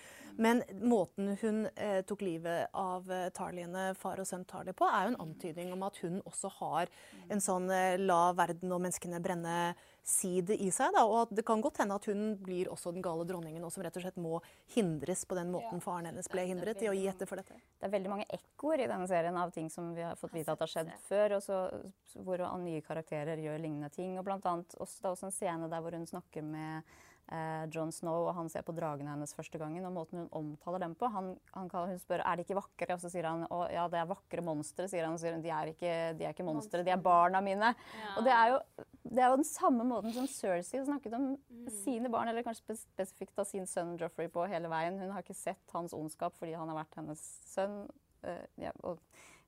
Men måten hun eh, tok livet av eh, Tarliene, far og sønn Tarli, på, er jo en antydning om at hun også har en sånn eh, la verden og menneskene brenne-side i seg. Da, og at det kan godt hende at hun blir også den gale dronningen, og som rett og slett må hindres på den måten faren hennes ble hindret i å gi etter for dette. Det er veldig mange ekkoer i denne serien av ting som vi har fått vite at har skjedd før, og så, hvor nye karakterer gjør lignende ting. Og blant annet også, det er også en scene der hvor hun snakker med eh, John Snow, og han ser på dragene hennes første gangen, og måten hun omtaler dem på. Han, han kan, hun spør er de ikke vakre, og så sier han å ja, det er vakre monstre. sier han, og sier de er ikke, de er ikke monstre, de er barna mine. Og det er, jo, det er jo den samme måten som Cersei snakket om sine barn, eller kanskje spesifikt av sin sønn Joffrey på hele veien. Hun har ikke sett hans ondskap fordi han har vært hennes sønn. Eh, ja, og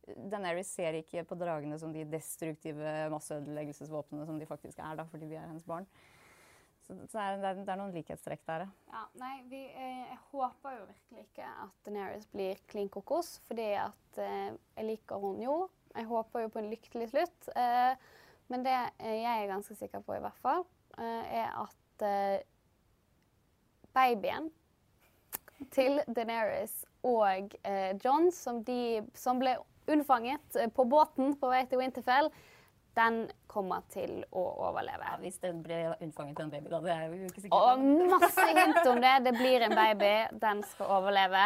Daenerys ser ikke på dragene som de destruktive masseødeleggelsesvåpnene som de faktisk er, da, fordi de er hennes barn. Så, det, det, er, noen likhetstrekk der, ja. Nei, vi, eh, jeg håper jo virkelig ikke at Daenerys blir klin kokos, fordi at eh, jeg liker hun jo. Jeg håper jo på en lykkelig slutt. Eh, men det jeg er ganske sikker på, i hvert fall, er at babyen til Daenerys og John, som, de, som ble unnfanget på båten på vei til Winterfell, den kommer til å overleve. ja. Hvis den blir unnfanget en baby, da. Det er jo ikke sikkert. Og masse hint om det. Det blir en baby. Den skal overleve.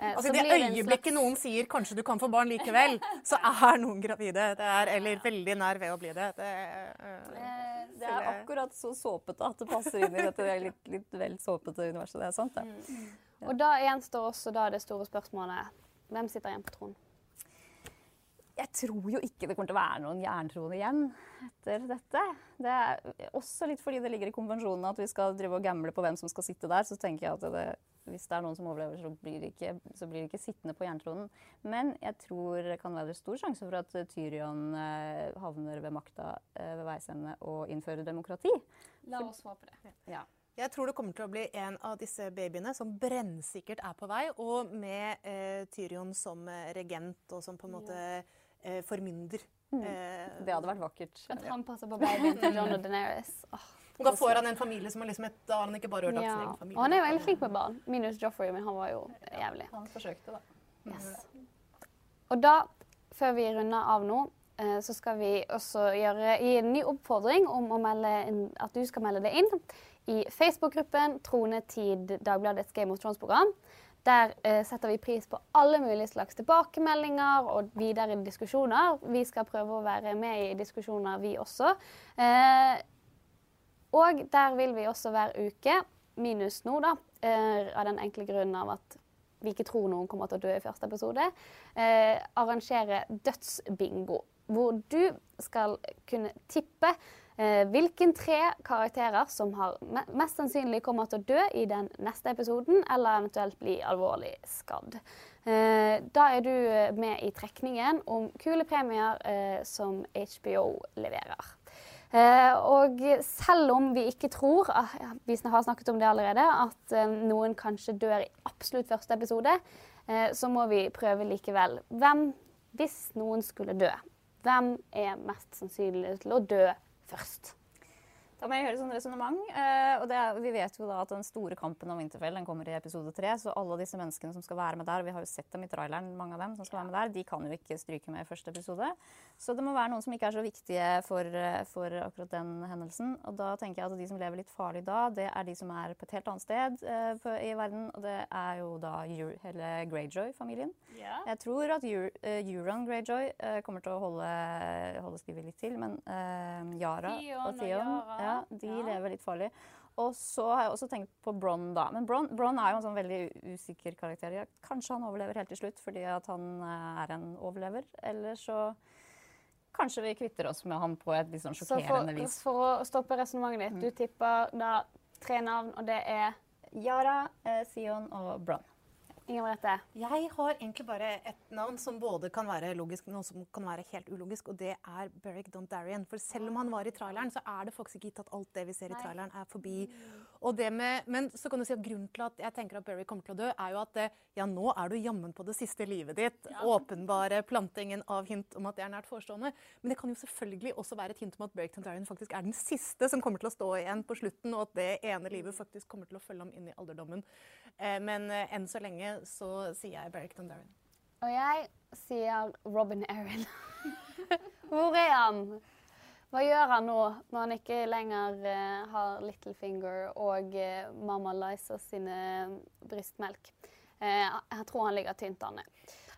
Eh, Altså, så I det blir øyeblikket slags- noen sier 'kanskje du kan få barn likevel', så er noen gravide. Det er, eller veldig nær ved å bli det. det Eh, Det er akkurat så såpete at det passer inn i dette det litt, litt vel såpete universet. Det er sant, det. Og da gjenstår også da det store spørsmålet hvem sitter igjen på tronen? Jeg tror jo ikke det kommer til å være noen jerntrone igjen etter dette. Det er også litt fordi det ligger i konvensjonen at vi skal drive og gamble på hvem som skal sitte der. Så tenker jeg at det, hvis det er noen som overlever, så blir det ikke, så blir det ikke sittende på jerntronen. Men jeg tror det kan være stor sjanse for at Tyrion eh, havner ved makta eh, ved veis ende og innfører demokrati. La oss håpe det. Ja. Jeg tror det kommer til å bli en av disse babyene som brennsikkert er på vei, og med eh, Tyrion som eh, regent og som på en måte eh, formynder. Mm. Det hadde vært vakkert. At han passer på babyen til John og Daenerys. Oh, og da får han en familie som har liksom et, da har han ikke bare ødelagt sin ja. egen familie. Og han er jo veldig flink med barn. Minus Joffrey, men han var jo jævlig. Han forsøkte, da. Yes. Og da, før vi runder av nå, eh, så skal vi også gjøre, gi en ny oppfordring om å melde inn, at du skal melde deg inn i Facebook-gruppen Tronetid Dagbladets Game of Thrones-program. Der eh, setter vi pris på alle mulige slags tilbakemeldinger og videre diskusjoner. Vi skal prøve å være med i diskusjoner, vi også. Eh, og der vil vi også hver uke, minus nå, da, eh, av den enkle grunnen av at vi ikke tror noen kommer til å dø i første episode, eh, arrangere dødsbingo. Hvor du skal kunne tippe hvilken tre karakterer som har mest sannsynlig kommer til å dø i den neste episoden, eller eventuelt bli alvorlig skadd. Eh, da er du eh, med i trekningen om kule premier eh, som HBO leverer. Eh, og selv om vi ikke tror, ah, vi har snakket om det allerede, at eh, noen kanskje dør i absolutt første episode, eh, så må vi prøve likevel. Hvem, hvis noen skulle dø, hvem er mest sannsynlig til å dø først? Da må jeg gjøre et sånt resonnement. Eh, og det vi vet jo da at den store kampen om Winterfell den kommer i episode tre. Så alle disse menneskene som skal være med der, vi har jo sett dem i traileren, mange av dem som skal være med der, de kan jo ikke stryke med i første episode. Så det må være noen som ikke er så viktige for, eh, for akkurat den hendelsen. Og da tenker jeg at de som lever litt farlig da, det er de som er på et helt annet sted uh, på, i verden. Og det er jo da Eur- hele Greyjoy-familien. Jeg tror at Eur- uh, Euron Greyjoy uh, kommer til å holde, holde skrivet litt til, men Yara Theon og og Yara, ja, de ja. lever litt farlig. Og så har jeg også tenkt på Bronn, da. Men Bronn, Bron er jo en sånn veldig usikker karakter. Ja, kanskje han overlever helt til slutt fordi at han eh, er en overlever. Eller så kanskje vi kvitter oss med han på et litt sånn Så for, sjokkerende vis. for å stoppe resonnementet ditt, du tipper da tre navn, og det er Yara, eh, Theon og Bronn. Inger Merete? Jeg har egentlig bare et navn som både kan være logisk, men også kan være helt ulogisk, og det er Beric Dondarrion. For selv om han var i traileren, så er det faktisk ikke gitt at alt det vi ser i traileren, er forbi. Og det med, men så kan du si at grunnen til at jeg tenker at Berry kommer til å dø, er jo at eh, ja, nå er du jammen på det siste livet ditt. Åpenbare plantingen av hint om at det er nært forestående. Men det kan jo selvfølgelig også være et hint om at Berry Dondarrion faktisk er den siste som kommer til å stå igjen på slutten, og at det ene livet faktisk kommer til å følge ham inn i alderdommen. Eh, Men eh, enn så lenge så sier jeg Berry Dondarrion. Og jeg sier Robin Erin. Hvor er han? Hva gjør han nå, når han ikke lenger uh, har Littlefinger og uh, Mamma Liza sine brystmelk? Uh, jeg tror han ligger tynt an.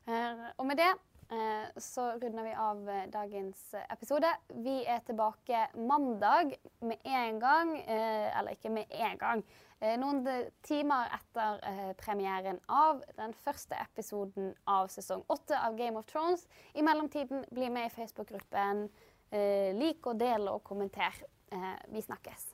Eh, og med det eh, så runder vi av eh, dagens episode. Vi er tilbake mandag med en gang. Eh, eller ikke med en gang. Eh, noen timer etter eh, premieren av den første episoden av sesong åtte av Game of Thrones. I mellomtiden, bli med i Facebook-gruppen. Eh, lik og del og kommenter. Eh, vi snakkes.